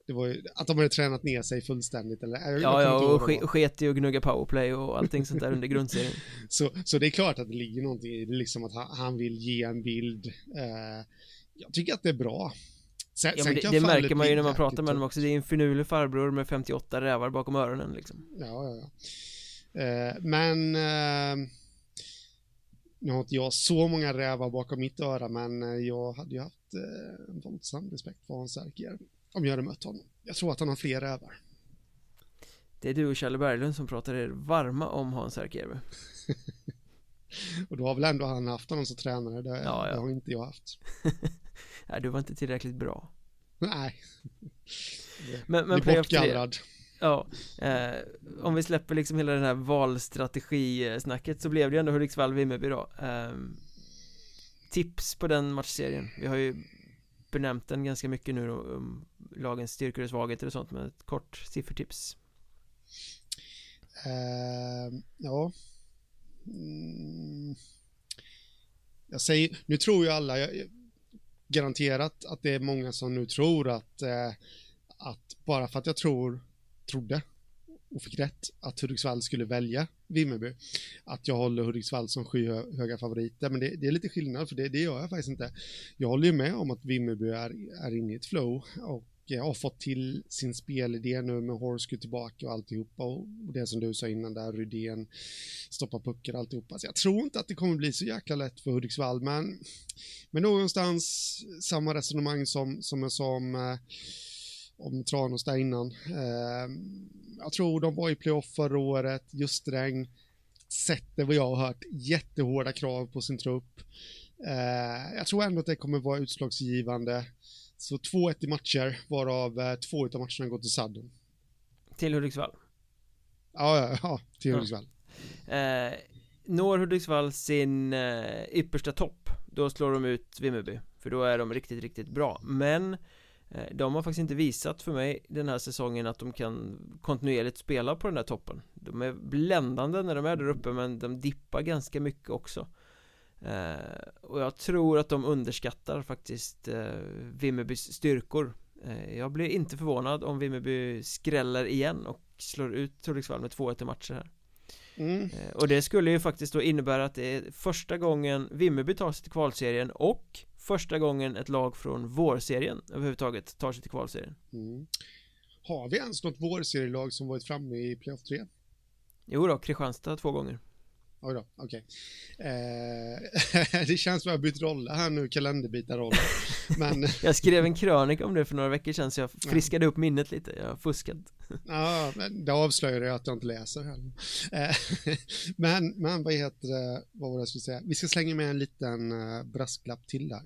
Det var ju, att de hade tränat ner sig fullständigt eller? Ja, ja, och sk sket i att gnugga powerplay och allting sånt där under grundserien. [laughs] Så, så det är klart att det ligger någonting i det, liksom att han, han vill ge en bild. Eh, jag tycker att det är bra. Sen, ja, men det, det märker man ju när man pratar med honom också. Det är en finurlig farbror med 58 rävar bakom öronen liksom. Ja, ja, ja. Eh, Men eh, Nu har inte jag så många rävar bakom mitt öra Men eh, jag hade ju haft eh, en våldsam respekt för Hans Erkier Om jag hade mött honom. Jag tror att han har fler rävar. Det är du och Kjelle Berglund som pratar er varma om Hans Erkjärve [laughs] Och då har väl ändå han haft honom som tränare, det, ja, ja. det har inte jag haft. [laughs] Nej, du var inte tillräckligt bra. Nej. Men, men playoff 3 Ja, eh, om vi släpper liksom hela den här valstrategisnacket så blev det ju ändå Hudiksvall-Vimmerby då. Eh, Tips på den matchserien, vi har ju benämnt den ganska mycket nu då, um, lagens styrkor och svagheter och sånt med ett kort siffertips. Uh, Ja mm. Jag säger, nu tror ju alla, jag, garanterat att det är många som nu tror att, eh, att bara för att jag tror, trodde och fick rätt att Hudiksvall skulle välja Vimmerby, att jag håller Hudiksvall som skyhöga favoriter, men det, det, är lite skillnad för det, det gör jag faktiskt inte. Jag håller ju med om att Vimmerby är, är inne i ett flow och Eh, har fått till sin spelidé nu med Horsky tillbaka och alltihopa och det som du sa innan där, Rydén, stoppa puckar och alltihopa. Så jag tror inte att det kommer bli så jäkla lätt för Hudiksvall, men, men någonstans samma resonemang som, som jag sa om, eh, om Tranås där innan. Eh, jag tror de var i playoff förra året, just regn, sätter vad jag har hört jättehårda krav på sin trupp. Eh, jag tror ändå att det kommer vara utslagsgivande. Så 2-1 i matcher, varav eh, två av matcherna går till Sudden. Till Hudiksvall? Ja, ja, ja till Hudiksvall. Eh, når Hudiksvall sin eh, yppersta topp, då slår de ut Vimmerby. För då är de riktigt, riktigt bra Men eh, de har faktiskt inte visat för mig den här säsongen att de kan kontinuerligt spela på den här toppen De är bländande när de är där uppe men de dippar ganska mycket också eh, Och jag tror att de underskattar faktiskt eh, Vimmerbys styrkor eh, Jag blir inte förvånad om Vimmerby skräller igen och slår ut Hudiksvall med 2-1 i matcher här Mm. Eh, och det skulle ju faktiskt då innebära att det är första gången Vimmerby tar sig till kvalserien och första gången ett lag från vårserien överhuvudtaget tar sig till kvalserien. Mm. Har vi ens något vårserielag som varit framme i playoff 3? Jo då, Kristianstad två gånger. Oj då, okej. Okay. Eh, [laughs] det känns som att jag bytt roll här nu, kalenderbitarroller. Men... [laughs] jag skrev en krönika om det för några veckor sedan så jag friskade upp minnet lite, jag har fuskat. [laughs] ja, men det avslöjar jag att jag inte läser heller. Eh, men, men vad heter det, vad var det jag skulle säga? Vi ska slänga med en liten uh, brasklapp till där.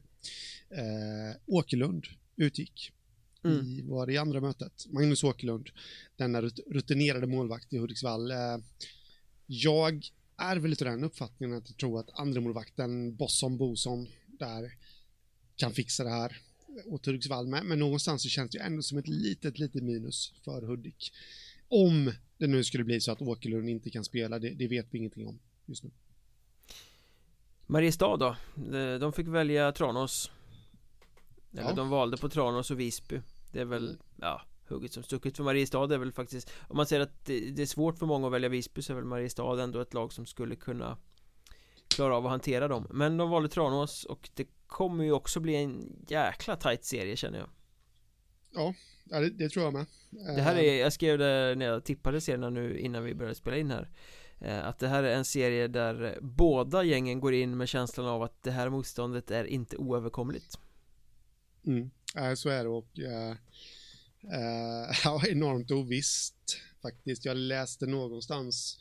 Eh, Åkerlund utgick. Mm. I, var det andra mötet? Magnus Åkerlund, denna rutinerade målvakt i Hudiksvall. Eh, jag är väl lite den uppfattningen att jag tror att andra målvakten Bosson Boson där kan fixa det här åt Hudiksvall med, men någonstans så känns det ändå som ett litet, litet minus för Hudik. Om det nu skulle bli så att Åkerlund inte kan spela, det, det vet vi ingenting om just nu. Mariestad då? De fick välja Tranås Eller ja. de valde på Tranås och Visby Det är väl, ja hugget som stucket för Mariestad är väl faktiskt Om man säger att det är svårt för många att välja Visby så är väl Mariestad ändå ett lag som skulle kunna Klara av att hantera dem. Men de valde Tranås och det kommer ju också bli en jäkla tight serie känner jag. Ja, det, det tror jag med. Det här är, jag skrev det när jag tippade serierna nu innan vi började spela in här. Eh, Att det här är en serie där båda gängen går in med känslan av att det här motståndet är inte oöverkomligt. Mm, så är det och Uh, [laughs] ja, enormt ovisst faktiskt. Jag läste någonstans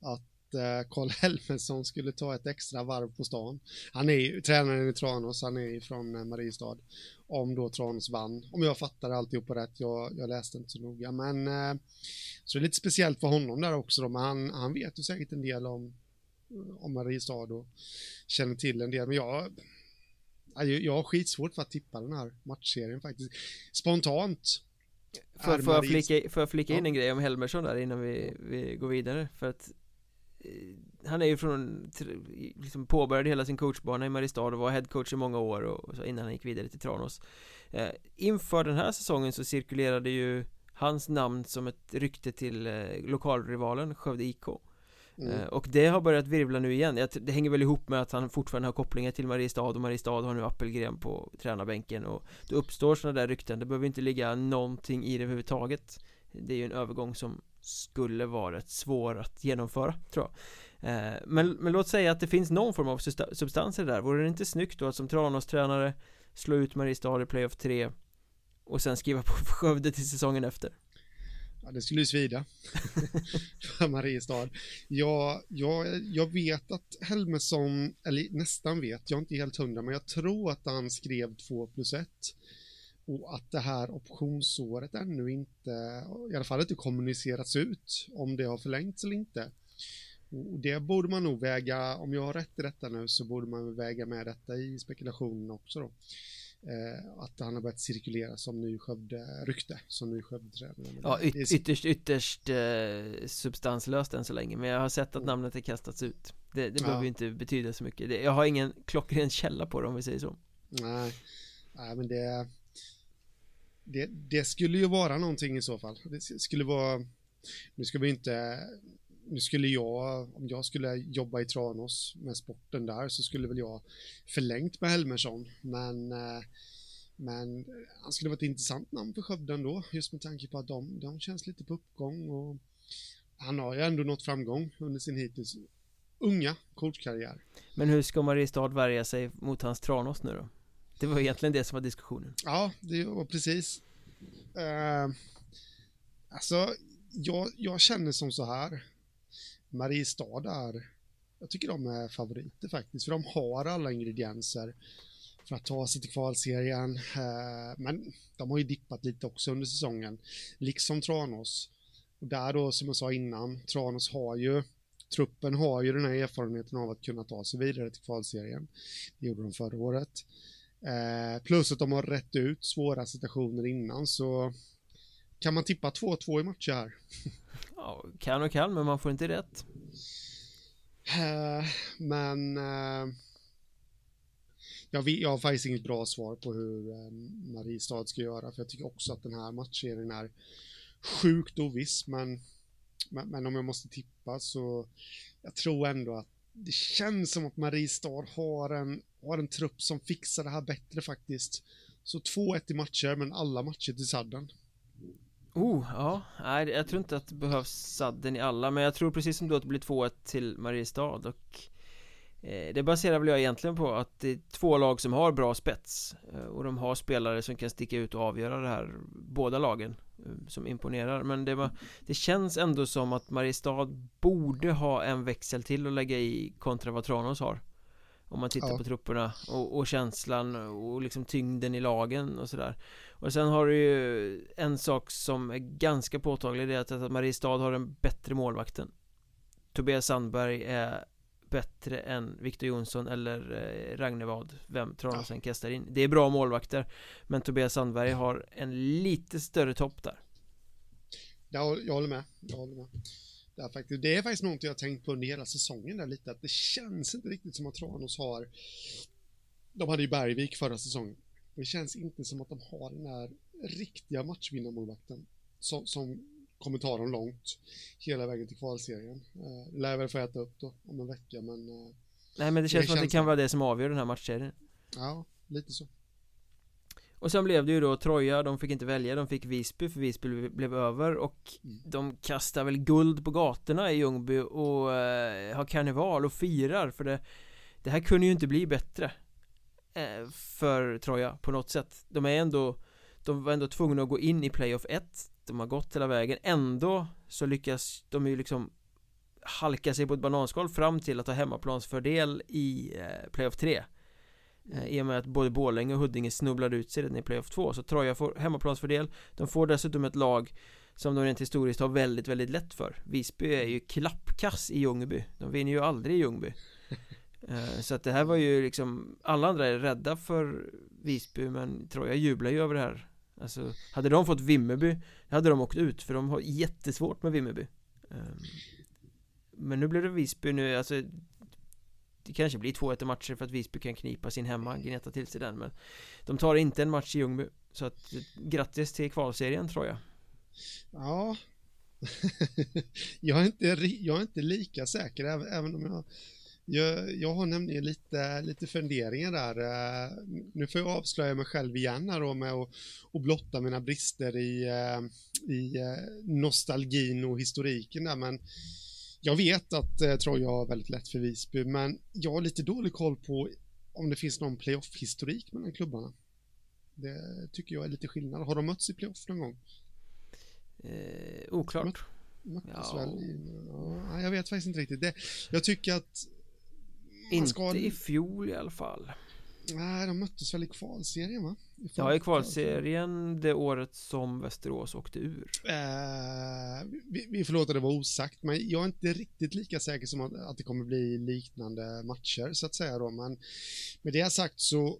att eh, uh, Karl [laughs] Helmersson skulle ta ett extra varv på stan. Han är ju tränaren i Tranås, han är ju från uh, Mariestad. Om då Tranås vann, om jag fattar alltihop rätt, jag, jag läste inte så noga. Men uh, så det är lite speciellt för honom där också då, men han, han vet ju säkert en del om, om Mariestad och känner till en del. Men jag, jag har skitsvårt för att tippa den här matchserien faktiskt. Spontant Får, får, jag flika, får jag flika in en grej om Helmersson där innan vi, vi går vidare? För att eh, han är ju från, liksom påbörjade hela sin coachbana i Mariestad och var headcoach i många år och så innan han gick vidare till Tranås. Eh, Inför den här säsongen så cirkulerade ju hans namn som ett rykte till eh, lokalrivalen Skövde IK Mm. Eh, och det har börjat virvla nu igen. Det hänger väl ihop med att han fortfarande har kopplingar till Mariestad och Mariestad har nu Appelgren på tränarbänken och då uppstår sådana där rykten. Det behöver inte ligga någonting i det överhuvudtaget. Det är ju en övergång som skulle vara rätt svår att genomföra tror jag. Eh, men, men låt säga att det finns någon form av substans i det där. Vore det inte snyggt då att som Tranås-tränare slå ut Mariestad i playoff 3 och sen skriva på [laughs] Skövde till säsongen efter? Ja, det skulle ju svida [laughs] för Mariestad. Jag, jag, jag vet att Helmersson, eller nästan vet, jag är inte helt hundra, men jag tror att han skrev 2 plus 1 och att det här optionsåret ännu inte, i alla fall inte kommunicerats ut om det har förlängts eller inte. Och det borde man nog väga, om jag har rätt i detta nu så borde man väga med detta i spekulationen också då att han har börjat cirkulera som ny Skövde-rykte, som ny Skövde-tränare. Ja, yt ytterst, ytterst eh, substanslöst än så länge, men jag har sett att mm. namnet är kastats ut. Det, det behöver ju inte betyda så mycket. Det, jag har ingen klockren källa på det om vi säger så. Nej, nej men det, det, det skulle ju vara någonting i så fall. Det skulle vara, nu ska vi inte nu skulle jag, om jag skulle jobba i Tranås med sporten där så skulle väl jag förlängt med Helmersson, men eh, men han skulle vara ett intressant namn för Skövde ändå, just med tanke på att de, de känns lite på uppgång och han har ju ändå nått framgång under sin hittills unga coachkarriär. Men hur ska Mariestad värja sig mot hans Tranås nu då? Det var egentligen det som var diskussionen. Ja, det var precis. Uh, alltså, jag, jag känner som så här Mariestad är, jag tycker de är favoriter faktiskt, för de har alla ingredienser för att ta sig till kvalserien. Eh, men de har ju dippat lite också under säsongen, liksom Tranås. Och där då, som jag sa innan, Tranås har ju, truppen har ju den här erfarenheten av att kunna ta sig vidare till kvalserien. Det gjorde de förra året. Eh, plus att de har rätt ut svåra situationer innan så kan man tippa 2-2 i matcher här? Ja, kan och kan, men man får inte rätt. Eh, men eh, jag, vet, jag har faktiskt inget bra svar på hur eh, Mariestad ska göra, för jag tycker också att den här matchserien är sjukt oviss, men, men, men om jag måste tippa så jag tror ändå att det känns som att Mariestad har en, har en trupp som fixar det här bättre faktiskt. Så 2-1 i matcher, men alla matcher till sadden. Oh, ja, nej jag tror inte att det behövs sadden i alla Men jag tror precis som du att det blir 2-1 till Mariestad och eh, Det baserar väl jag egentligen på att det är två lag som har bra spets eh, Och de har spelare som kan sticka ut och avgöra det här Båda lagen eh, Som imponerar. Men det, var, det känns ändå som att Mariestad borde ha en växel till att lägga i kontra vad Tranås har. Om man tittar ja. på trupperna och, och, känslan och liksom tyngden i lagen och sådär Och sen har du ju en sak som är ganska påtaglig Det är att Mariestad har en bättre målvakten. Tobias Sandberg är bättre än Victor Jonsson eller eh, Ragnevad Vem Tranås än kastar in? Det är bra målvakter Men Tobias Sandberg har en lite större topp där. Jag, jag håller med, jag håller med. Det är, faktiskt, det är faktiskt något jag har tänkt på under hela säsongen där lite, att det känns inte riktigt som att Tranås har De hade ju Bergvik förra säsongen Det känns inte som att de har den här riktiga matchvinnarmålvakten som, som kommer ta dem långt hela vägen till kvalserien. Eh, lär väl få äta upp då om en vecka men eh, Nej men det känns det som att det kan vara det som avgör den här matchserien Ja, lite så och sen blev det ju då Troja, de fick inte välja, de fick Visby för Visby blev över och mm. de kastar väl guld på gatorna i Ljungby och eh, har karneval och firar för det Det här kunde ju inte bli bättre Eh, för Troja på något sätt. De är ändå De var ändå tvungna att gå in i playoff 1 De har gått hela vägen. Ändå så lyckas de ju liksom Halka sig på ett bananskal fram till att ha hemmaplansfördel i eh, playoff 3 eh, I och med att både Borlänge och Huddinge snubblade ut sig redan i playoff 2 Så Troja får hemmaplansfördel. De får dessutom ett lag Som de rent historiskt har väldigt, väldigt lätt för. Visby är ju klappkass i Ljungby. De vinner ju aldrig i Ljungby. Eh, så att det här var ju liksom Alla andra är rädda för Visby men Troja jublar ju över det här. Alltså Hade de fått Vimmerby Hade de åkt ut för de har jättesvårt med Vimmerby. Ehm, men nu blev det Visby nu, alltså det kanske blir 2-1 matcher för att Visby kan knipa sin hemma, gneta till sig den men De tar inte en match i Ljungby. Så att grattis till kvalserien tror jag Ja. [laughs] Jag, är inte, jag är inte lika säker även om jag jag, jag har nämligen lite, lite funderingar där. Eh, nu får jag avslöja mig själv igen här då med att och blotta mina brister i, eh, i eh, nostalgin och historiken där, men jag vet att eh, Troja har väldigt lätt för Visby, men jag har lite dålig koll på om det finns någon playoff-historik mellan klubbarna. Det tycker jag är lite skillnad. Har de mötts i playoff någon gång? Eh, oklart. möttes ja. väl i, ja, jag vet faktiskt inte riktigt. Det, jag tycker att... Inte ska... i fjol i alla fall. Nej, de möttes väl i kvalserien va? I ja, i kvalserien det året som Västerås åkte ur. Eh, vi, vi får låta det vara osagt, men jag är inte riktigt lika säker som att, att det kommer bli liknande matcher så att säga då. Men med det sagt så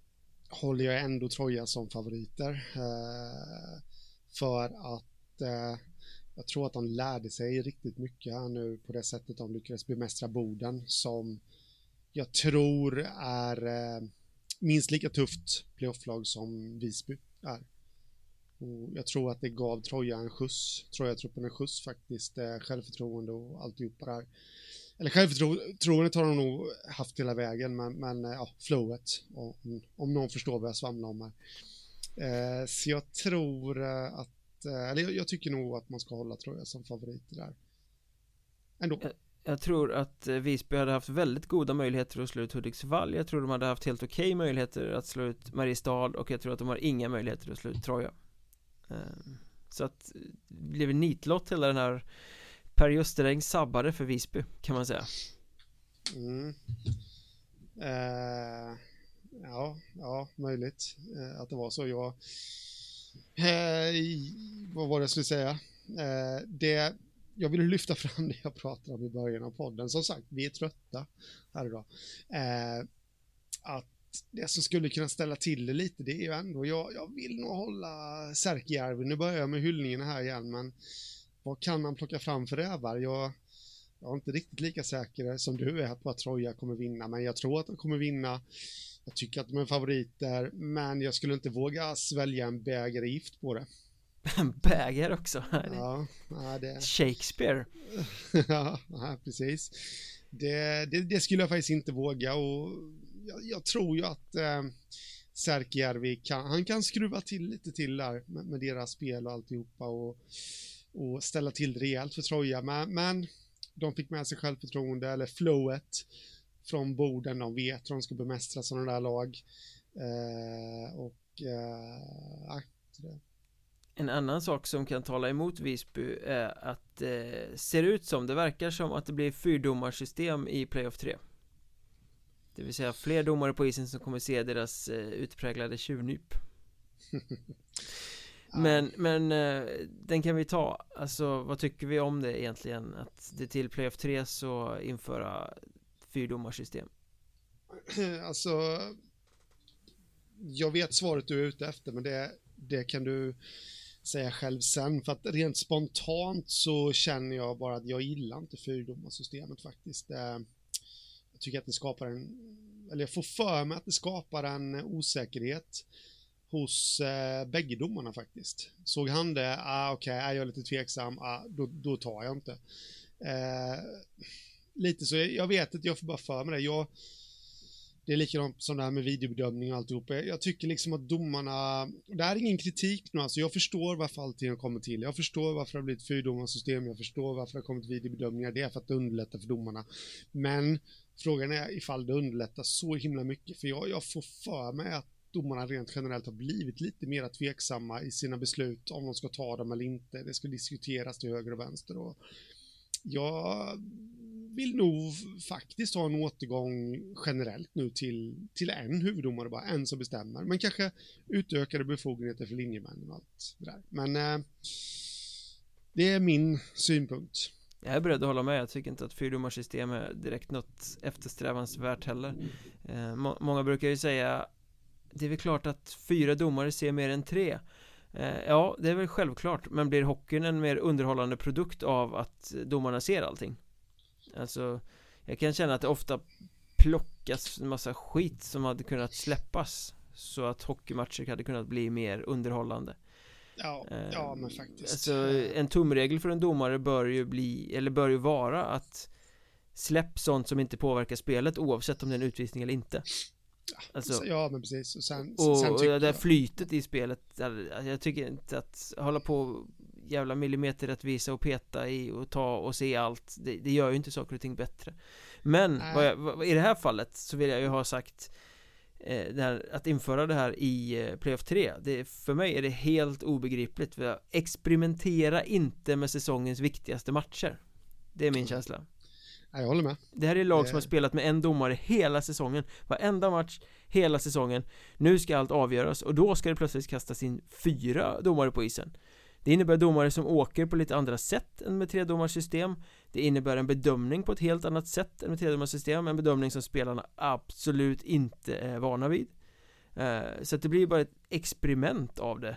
håller jag ändå Troja som favoriter. Eh, för att eh, jag tror att de lärde sig riktigt mycket här nu på det sättet de lyckades bemästra Boden som jag tror är eh, minst lika tufft playofflag som Visby är. Och jag tror att det gav Troja en skjuts, Troja-truppen en skjuts faktiskt, eh, självförtroende och alltihopa där. Eller självförtroendet har de nog haft hela vägen, men, men eh, ja, flowet, om, om någon förstår vad jag svamlar om här. Eh, så jag tror eh, att, eh, eller jag, jag, tycker nog att man ska hålla Troja som favorit där. Ändå. Jag tror att eh, Visby hade haft väldigt goda möjligheter att slå ut Hudiksvall. Jag tror de hade haft helt okej okay möjligheter att slå ut Mariestad och jag tror att de har inga möjligheter att slå ut Troja. Ehm, så att det blev en nitlott hela den här Per Justeräng sabbade för Visby kan man säga. Mm. eh, Ja, ja, möjligt eh, att det var så. Jag eh, Vad var det jag skulle säga? Eh, det jag vill lyfta fram det jag pratade om i början av podden. Som sagt, vi är trötta här idag. Eh, att det som skulle kunna ställa till det lite, det är ju ändå, jag, jag vill nog hålla Särkijärvi. Nu börjar jag med hyllningarna här igen, men vad kan man plocka fram för rävar? Jag, jag är inte riktigt lika säker som du är på att Troja kommer vinna, men jag tror att de kommer vinna. Jag tycker att de är favoriter, men jag skulle inte våga svälja en bägare gift på det. [laughs] Bägare också? Ja, ja det... Shakespeare? [laughs] ja, precis. Det, det, det, skulle jag faktiskt inte våga och jag, jag tror ju att eh, Särkijärvi kan, han kan skruva till lite till där med, med deras spel och alltihopa och, och ställa till rejält för Troja. Men, men de fick med sig självförtroende, eller flowet, från borden. De vet hur de ska bemästra sådana där lag. Eh, och eh, det. En annan sak som kan tala emot Visby är att eh, ser ut som, det verkar som att det blir fyrdomarsystem i Playoff 3 Det vill säga fler domare på isen som kommer se deras eh, utpräglade tjuvnyp. [laughs] Men, men eh, den kan vi ta, alltså vad tycker vi om det egentligen? Att det till Playoff 3 så införa fyrdomarsystem. [clears throat] Alltså Jag vet svaret du är ute efter men det, det kan du säga själv sen. För att rent spontant så känner jag bara att jag gillar inte fyrdomarsystemet faktiskt. Eh, jag tycker att det skapar en, eller jag får för mig att det skapar en osäkerhet hos eh, bägge domarna faktiskt. Såg han det, ah, okej, okay, jag lite tveksam, ah, då, då tar jag inte. Eh, lite så, jag vet att jag får bara för mig det. Jag, det är likadant som det här med videobedömning och alltihop. Jag tycker liksom att domarna, det här är ingen kritik nu alltså, jag förstår varför allting har kommit till. Jag förstår varför det har blivit fyrdomarsystem, jag förstår varför det har kommit videobedömningar, det är för att det underlättar för domarna. Men frågan är ifall det underlättar så himla mycket, för jag, jag får för mig att domarna rent generellt har blivit lite mer tveksamma i sina beslut om de ska ta dem eller inte. Det ska diskuteras till höger och vänster och jag vill nog faktiskt ha en återgång generellt nu till, till en huvuddomare bara, en som bestämmer. Men kanske utökade befogenheter för linjemännen och allt det där. Men eh, det är min synpunkt. Jag är beredd att hålla med, jag tycker inte att fyrdomarsystem är direkt något eftersträvansvärt heller eh, må Många brukar ju säga Det är väl klart att fyra domare ser mer än tre Ja, det är väl självklart, men blir hockeyn en mer underhållande produkt av att domarna ser allting? Alltså Jag kan känna att det ofta plockas en massa skit som hade kunnat släppas Så att hockeymatcher hade kunnat bli mer underhållande. Ja, eh, ja men faktiskt. Alltså en tumregel för en domare bör ju bli, eller bör ju vara att Släpp sånt som inte påverkar spelet oavsett om det är en utvisning eller inte Alltså, ja men precis. Och sen, och, sen och det där flytet i spelet Jag tycker inte att hålla på jävla millimeterrättvisa och peta i och ta och se allt det, det gör ju inte saker och ting bättre. Men vad jag, vad, i det här fallet så vill jag ju ha sagt eh, här, Att införa det här i eh, Playoff 3 det, För mig är det helt obegripligt. Experimentera inte med säsongens viktigaste matcher. Det är min känsla jag håller med. Det här är lag som har spelat med en domare hela säsongen Varenda match, hela säsongen. Nu ska allt avgöras och då ska det plötsligt kastas in fyra domare på isen. Det innebär domare som åker på lite andra sätt än med tredomarsystem Det innebär en bedömning på ett helt annat sätt än med tredomarsystem En bedömning som spelarna absolut inte är vana vid. Eh, Så att det blir bara ett experiment av det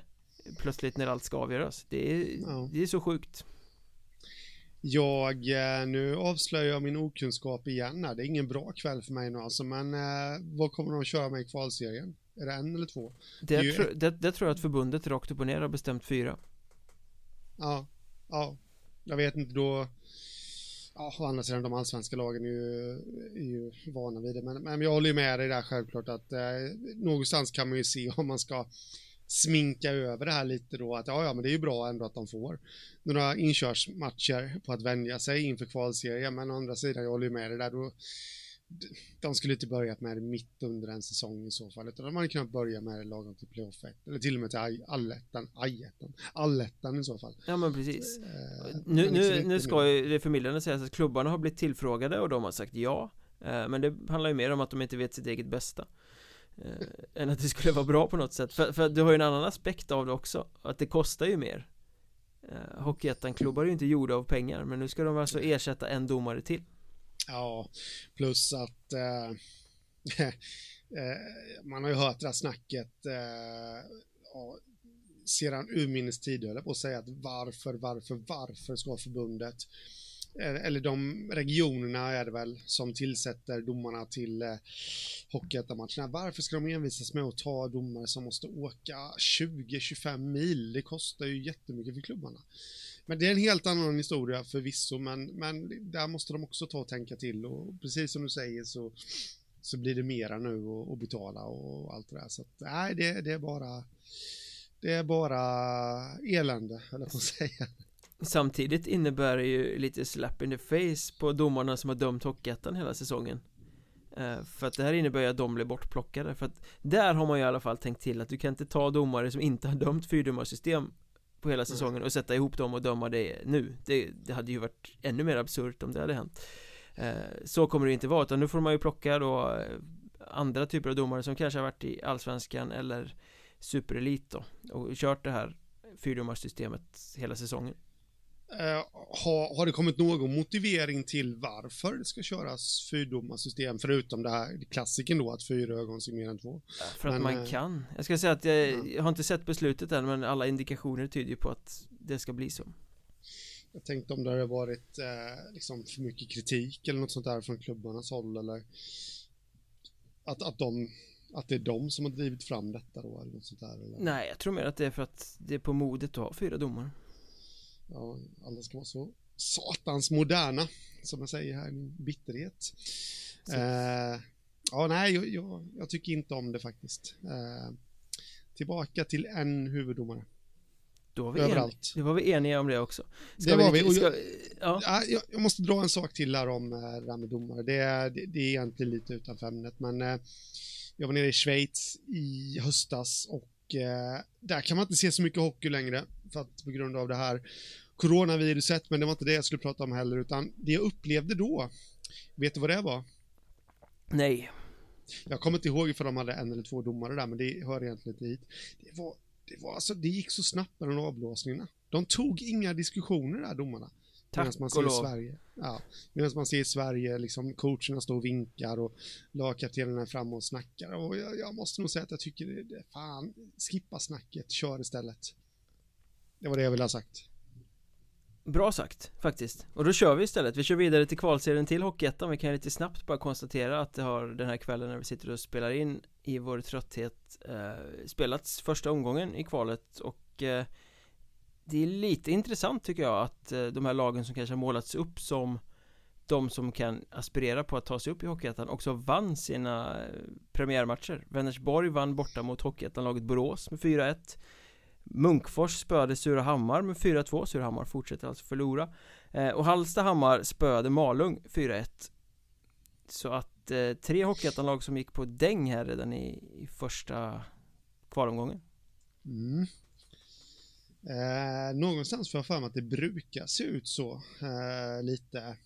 Plötsligt när allt ska avgöras. Det är, ja. det är så sjukt jag, eh, nu avslöjar jag min okunskap igen här. Det är ingen bra kväll för mig nu alltså, men eh, vad kommer de att köra med i kvalserien? Är det en eller två? Det, det, tro, det, det tror jag att förbundet rakt upp och ner har bestämt fyra Ja, ja. Jag vet inte då. Ja, å andra sidan de allsvenska lagen är ju, är ju vana vid det. Men, men jag håller ju med dig där självklart att eh, någonstans kan man ju se om man ska sminka över det här lite då att ja, ja, men det är ju bra ändå att de får några inkörsmatcher på att vänja sig inför kvalserien. Men å andra sidan, jag håller ju med dig där då de skulle inte börjat med det mitt under en säsong i så fall, utan de hade kunnat börja med det lagom till playoff 1, eller till och med till allettan, ajettan, allettan i så fall. Ja men precis. Eh, nu, nu, nu ska ju det förmildrande sägas att klubbarna har blivit tillfrågade och de har sagt ja, eh, men det handlar ju mer om att de inte vet sitt eget bästa. Eh, än att det skulle vara bra på något sätt, för, för du har ju en annan aspekt av det också, att det kostar ju mer. Eh, Hockeyettan-klubbar är ju inte gjorda av pengar, men nu ska de alltså ersätta en domare till. Ja, plus att eh, [laughs] man har ju hört det här snacket ja, sedan urminnes tid, höll på att säga att varför, varför, varför ska förbundet Eh, eller de regionerna är det väl som tillsätter domarna till eh, hockeyettan-matcherna. Varför ska de envisas med att ta domare som måste åka 20-25 mil? Det kostar ju jättemycket för klubbarna. Men det är en helt annan historia förvisso, men, men där måste de också ta och tänka till och precis som du säger så, så blir det mera nu att betala och allt det där. Så att, nej, det, det är bara det är bara elände, höll jag på att säga. Samtidigt innebär det ju lite slap in the face på domarna som har dömt Hockeyettan hela säsongen. Eh, För att det här innebär ju att de blir bortplockade. För att där har man ju i alla fall tänkt till att du kan inte ta domare som inte har dömt fyrdomarsystem På hela säsongen och sätta ihop dem och döma det nu. Det, det hade ju varit ännu mer absurt om det hade hänt. Eh, Så kommer det inte vara. Utan nu får man ju plocka då eh, andra typer av domare som kanske har varit i Allsvenskan eller Superelit då och kört det här fyrdomarsystemet hela säsongen Uh, har, har det kommit någon motivering till varför det ska köras fyrdomarsystem förutom det här klassiken då att fyra ögon ser mer än två? För att men, man uh, kan. Jag ska säga att jag, ja. jag, har inte sett beslutet än men alla indikationer tyder ju på att det ska bli så. Jag tänkte om det hade varit uh, liksom för mycket kritik eller något sånt där från klubbarnas håll eller att, att de att det är de som har drivit fram detta då eller något sånt där eller? Nej, jag tror mer att det är för att det är på modet att ha fyra domare ja, alla ska vara så satans moderna, som jag säger här i min bitterhet. Eh, ja, nej, jag, jag, jag, tycker inte om det faktiskt. Eh, tillbaka till en huvuddomare. Då var vi Överallt. En, det var vi eniga om det också. Ska det var vi. vi. Ska, ja. ja jag, jag, måste dra en sak till här om eh, det här med domare. Det är, det, det är egentligen lite utanför ämnet, men eh, jag var nere i Schweiz i höstas och eh, där kan man inte se så mycket hockey längre för att på grund av det här coronaviruset, men det var inte det jag skulle prata om heller, utan det jag upplevde då, vet du vad det var? Nej. Jag kommer inte ihåg för de hade en eller två domare där, men det hör egentligen inte hit. Det var, det var alltså, det gick så snabbt med de avblåsningarna. De tog inga diskussioner där, domarna. Tack Medan man ser i Sverige, ja, medan man ser i Sverige, liksom coacherna står och vinkar och lagkaptenerna är framme och snackar. Och jag, jag, måste nog säga att jag tycker det, det fan, skippa snacket, kör istället. Det var det jag ville ha sagt. Bra sagt, faktiskt. Och då kör vi istället. Vi kör vidare till kvalserien till Hockeyettan. Vi kan lite snabbt bara konstatera att det har den här kvällen när vi sitter och spelar in i vår trötthet eh, spelats första omgången i kvalet och eh, det är lite intressant tycker jag att eh, de här lagen som kanske har målats upp som de som kan aspirera på att ta sig upp i Hockeyettan också vann sina eh, premiärmatcher. Vänersborg vann borta mot Hockeyettan-laget Borås med 4-1 Munkfors spöade Surahammar med 4-2 Surahammar fortsätter alltså förlora. Eh, och Hallstahammar spöade Malung 4-1 Så att tre tre Hockeyettanlag som gick på däng här redan i, i första kvalomgången. Mm eh, Någonstans får jag för mig att det brukar se ut så eh, lite.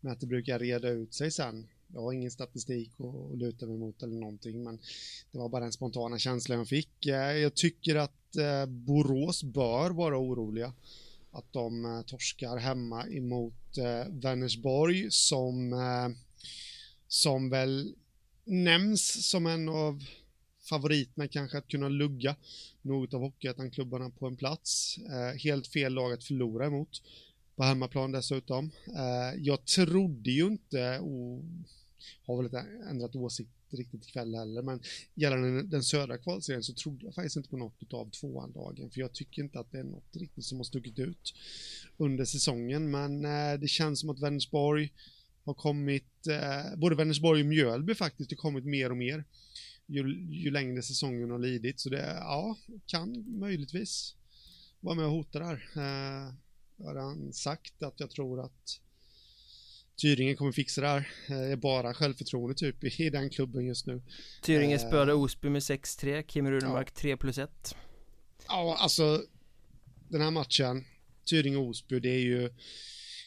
Men att det brukar reda ut sig sen. Jag har ingen statistik att luta mig mot eller någonting, men det var bara den spontana känslan jag fick. Eh, jag tycker att eh, Borås bör vara oroliga. Att de eh, torskar hemma emot eh, Vänersborg som, eh, som väl nämns som en av favoriterna kanske att kunna lugga något av Hockeyettan-klubbarna på en plats. Eh, helt fel lag att förlora emot på hemmaplan dessutom. Eh, jag trodde ju inte, och har väl inte ändrat åsikt riktigt ikväll heller, men gällande den södra kvalserien så trodde jag faktiskt inte på något av tvåan dagen, för jag tycker inte att det är något riktigt som har stuckit ut under säsongen, men eh, det känns som att Vänersborg har kommit, eh, både Vänersborg och Mjölby faktiskt, har kommit mer och mer ju, ju längre säsongen har lidit, så det, ja, kan möjligtvis vara med och hota där. Eh, jag har redan sagt att jag tror att Tyringe kommer fixa det här. Det är bara självförtroende typ i den klubben just nu. Tyringe eh, spöade Osby med 6-3, Kim Runemark ja. 3 plus 1. Ja, alltså den här matchen, Tyringe-Osby, det är ju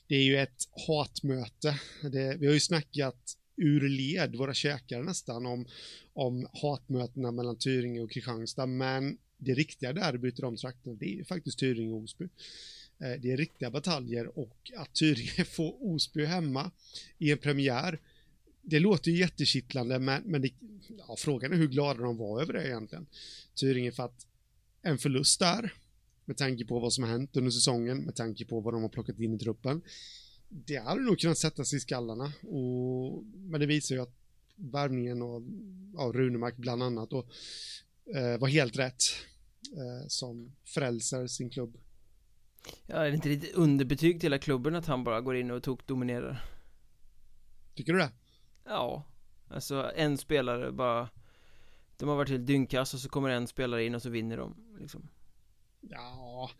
det är ju ett hatmöte. Det, vi har ju snackat ur led, våra käkar nästan, om, om hatmötena mellan Tyringe och Kristianstad, men det riktiga derbyt i de trakterna, det är ju faktiskt Tyringe och Osby. Eh, det är riktiga bataljer och att Tyringe [laughs] får Osby hemma i en premiär det låter ju jättekittlande, men, men det, ja, frågan är hur glada de var över det egentligen. Tyringe för att en förlust där, med tanke på vad som har hänt under säsongen, med tanke på vad de har plockat in i truppen. Det hade nog kunnat sätta sig i skallarna, och, men det visar ju att värvningen av ja, Runemark bland annat och, eh, var helt rätt eh, som frälser sin klubb. Ja, är det inte lite underbetyg till hela klubben att han bara går in och tok dominerar? Tycker du det? Ja, alltså en spelare bara De har varit helt dyngkass och så kommer en spelare in och så vinner de liksom. Ja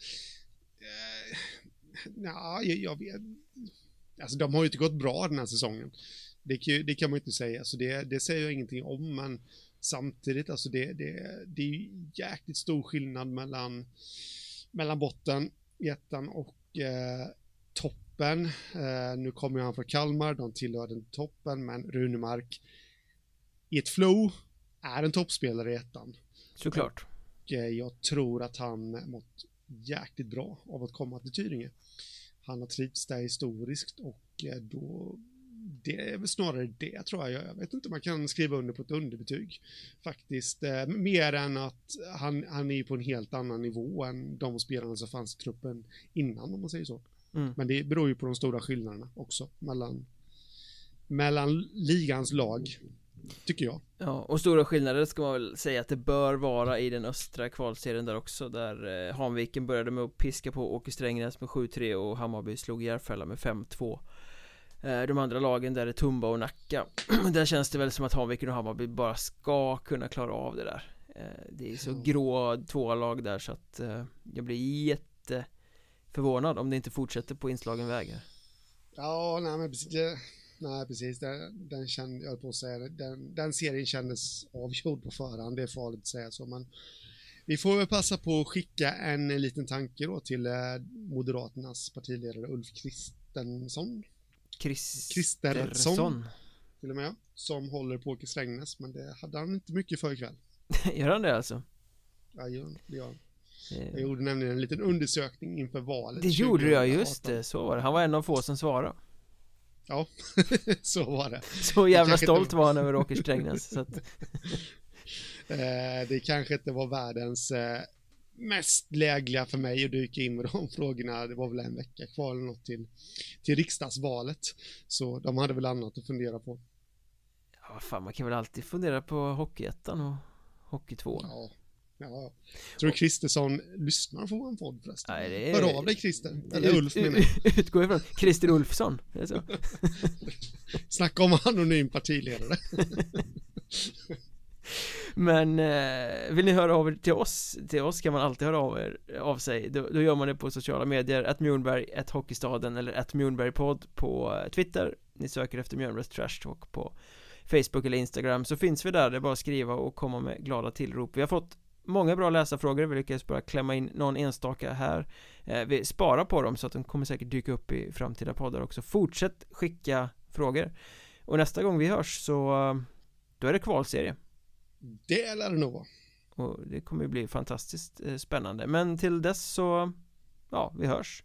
eh, Ja, jag, jag vet Alltså de har ju inte gått bra den här säsongen Det, kan, det kan man ju inte säga, så det, det säger jag ingenting om men Samtidigt, alltså det, det, det är jäkligt stor skillnad mellan Mellan botten, ettan och eh, toppen. Eh, nu kommer han från Kalmar, de tillhör den toppen, men Runemark i ett flow är en toppspelare i ettan. Såklart. Och eh, jag tror att han mått jäkligt bra av att komma till Tyringe. Han har trivts där historiskt och eh, då det är väl snarare det tror jag. Jag vet inte om man kan skriva under på ett underbetyg faktiskt. Eh, mer än att han, han är på en helt annan nivå än de spelarna som fanns i truppen innan om man säger så. Mm. Men det beror ju på de stora skillnaderna också mellan, mellan ligans lag, tycker jag. Ja, och stora skillnader ska man väl säga att det bör vara i den östra kvalserien där också, där eh, Hanviken började med att piska på Åke Strängnäs med 7-3 och Hammarby slog Järfälla med 5-2. Eh, de andra lagen där är Tumba och Nacka [clears throat] Där känns det väl som att Hanviken och Hammarby bara ska kunna klara av det där eh, Det är så grå två lag där så att eh, jag blir jätte förvånad om det inte fortsätter på inslagen vägar. Ja, nej men precis. Nej, precis. Den, den kände, jag på att säga den, den serien kändes avgjord på förhand. Det är farligt att säga så, men vi får väl passa på att skicka en liten tanke då till eh, Moderaternas partiledare Ulf Kristensson. Kristersson. Till och med, som håller på Åke Strängnäs, men det hade han inte mycket för ikväll. [laughs] gör han det alltså? Ja, det gör han. Jag gjorde nämligen en liten undersökning inför valet Det gjorde jag, just det, så var det. Han var en av få som svarade Ja, [laughs] så var det Så jävla stolt inte... var han över [laughs] Åker Strängnäs så att... [laughs] Eh, det kanske inte var världens eh, mest lägliga för mig att dyka in med de frågorna. Det var väl en vecka kvar eller något till, till riksdagsvalet. Så de hade väl annat att fundera på. Ja, fan, man kan väl alltid fundera på Hockeyettan och Hockey 2. Ja, Ja. Tror du Kristersson lyssnar på vår podd förresten? Nej, det är... Hör av dig Christer, eller Ulf menar jag [laughs] Utgå ifrån Christer Ulfsson, är det så? [laughs] Snacka om anonym partiledare [laughs] Men eh, vill ni höra av er till oss? Till oss kan man alltid höra av, er, av sig då, då gör man det på sociala medier att Mjornberg, att Hockeystaden eller att Mjornbergpodd på Twitter Ni söker efter Mjornbergs Trash Talk på Facebook eller Instagram så finns vi där, det är bara att skriva och komma med glada tillrop Vi har fått många bra läsarfrågor, vi lyckades bara klämma in någon enstaka här. Eh, Vi sparar på dem så att de kommer säkert dyka upp i framtida poddar också. Fortsätt skicka frågor. Och nästa gång vi hörs så Då är det kvalserie. Det lär det nog vara. Och det kommer bli fantastiskt eh, spännande. Men till dess så Ja, vi hörs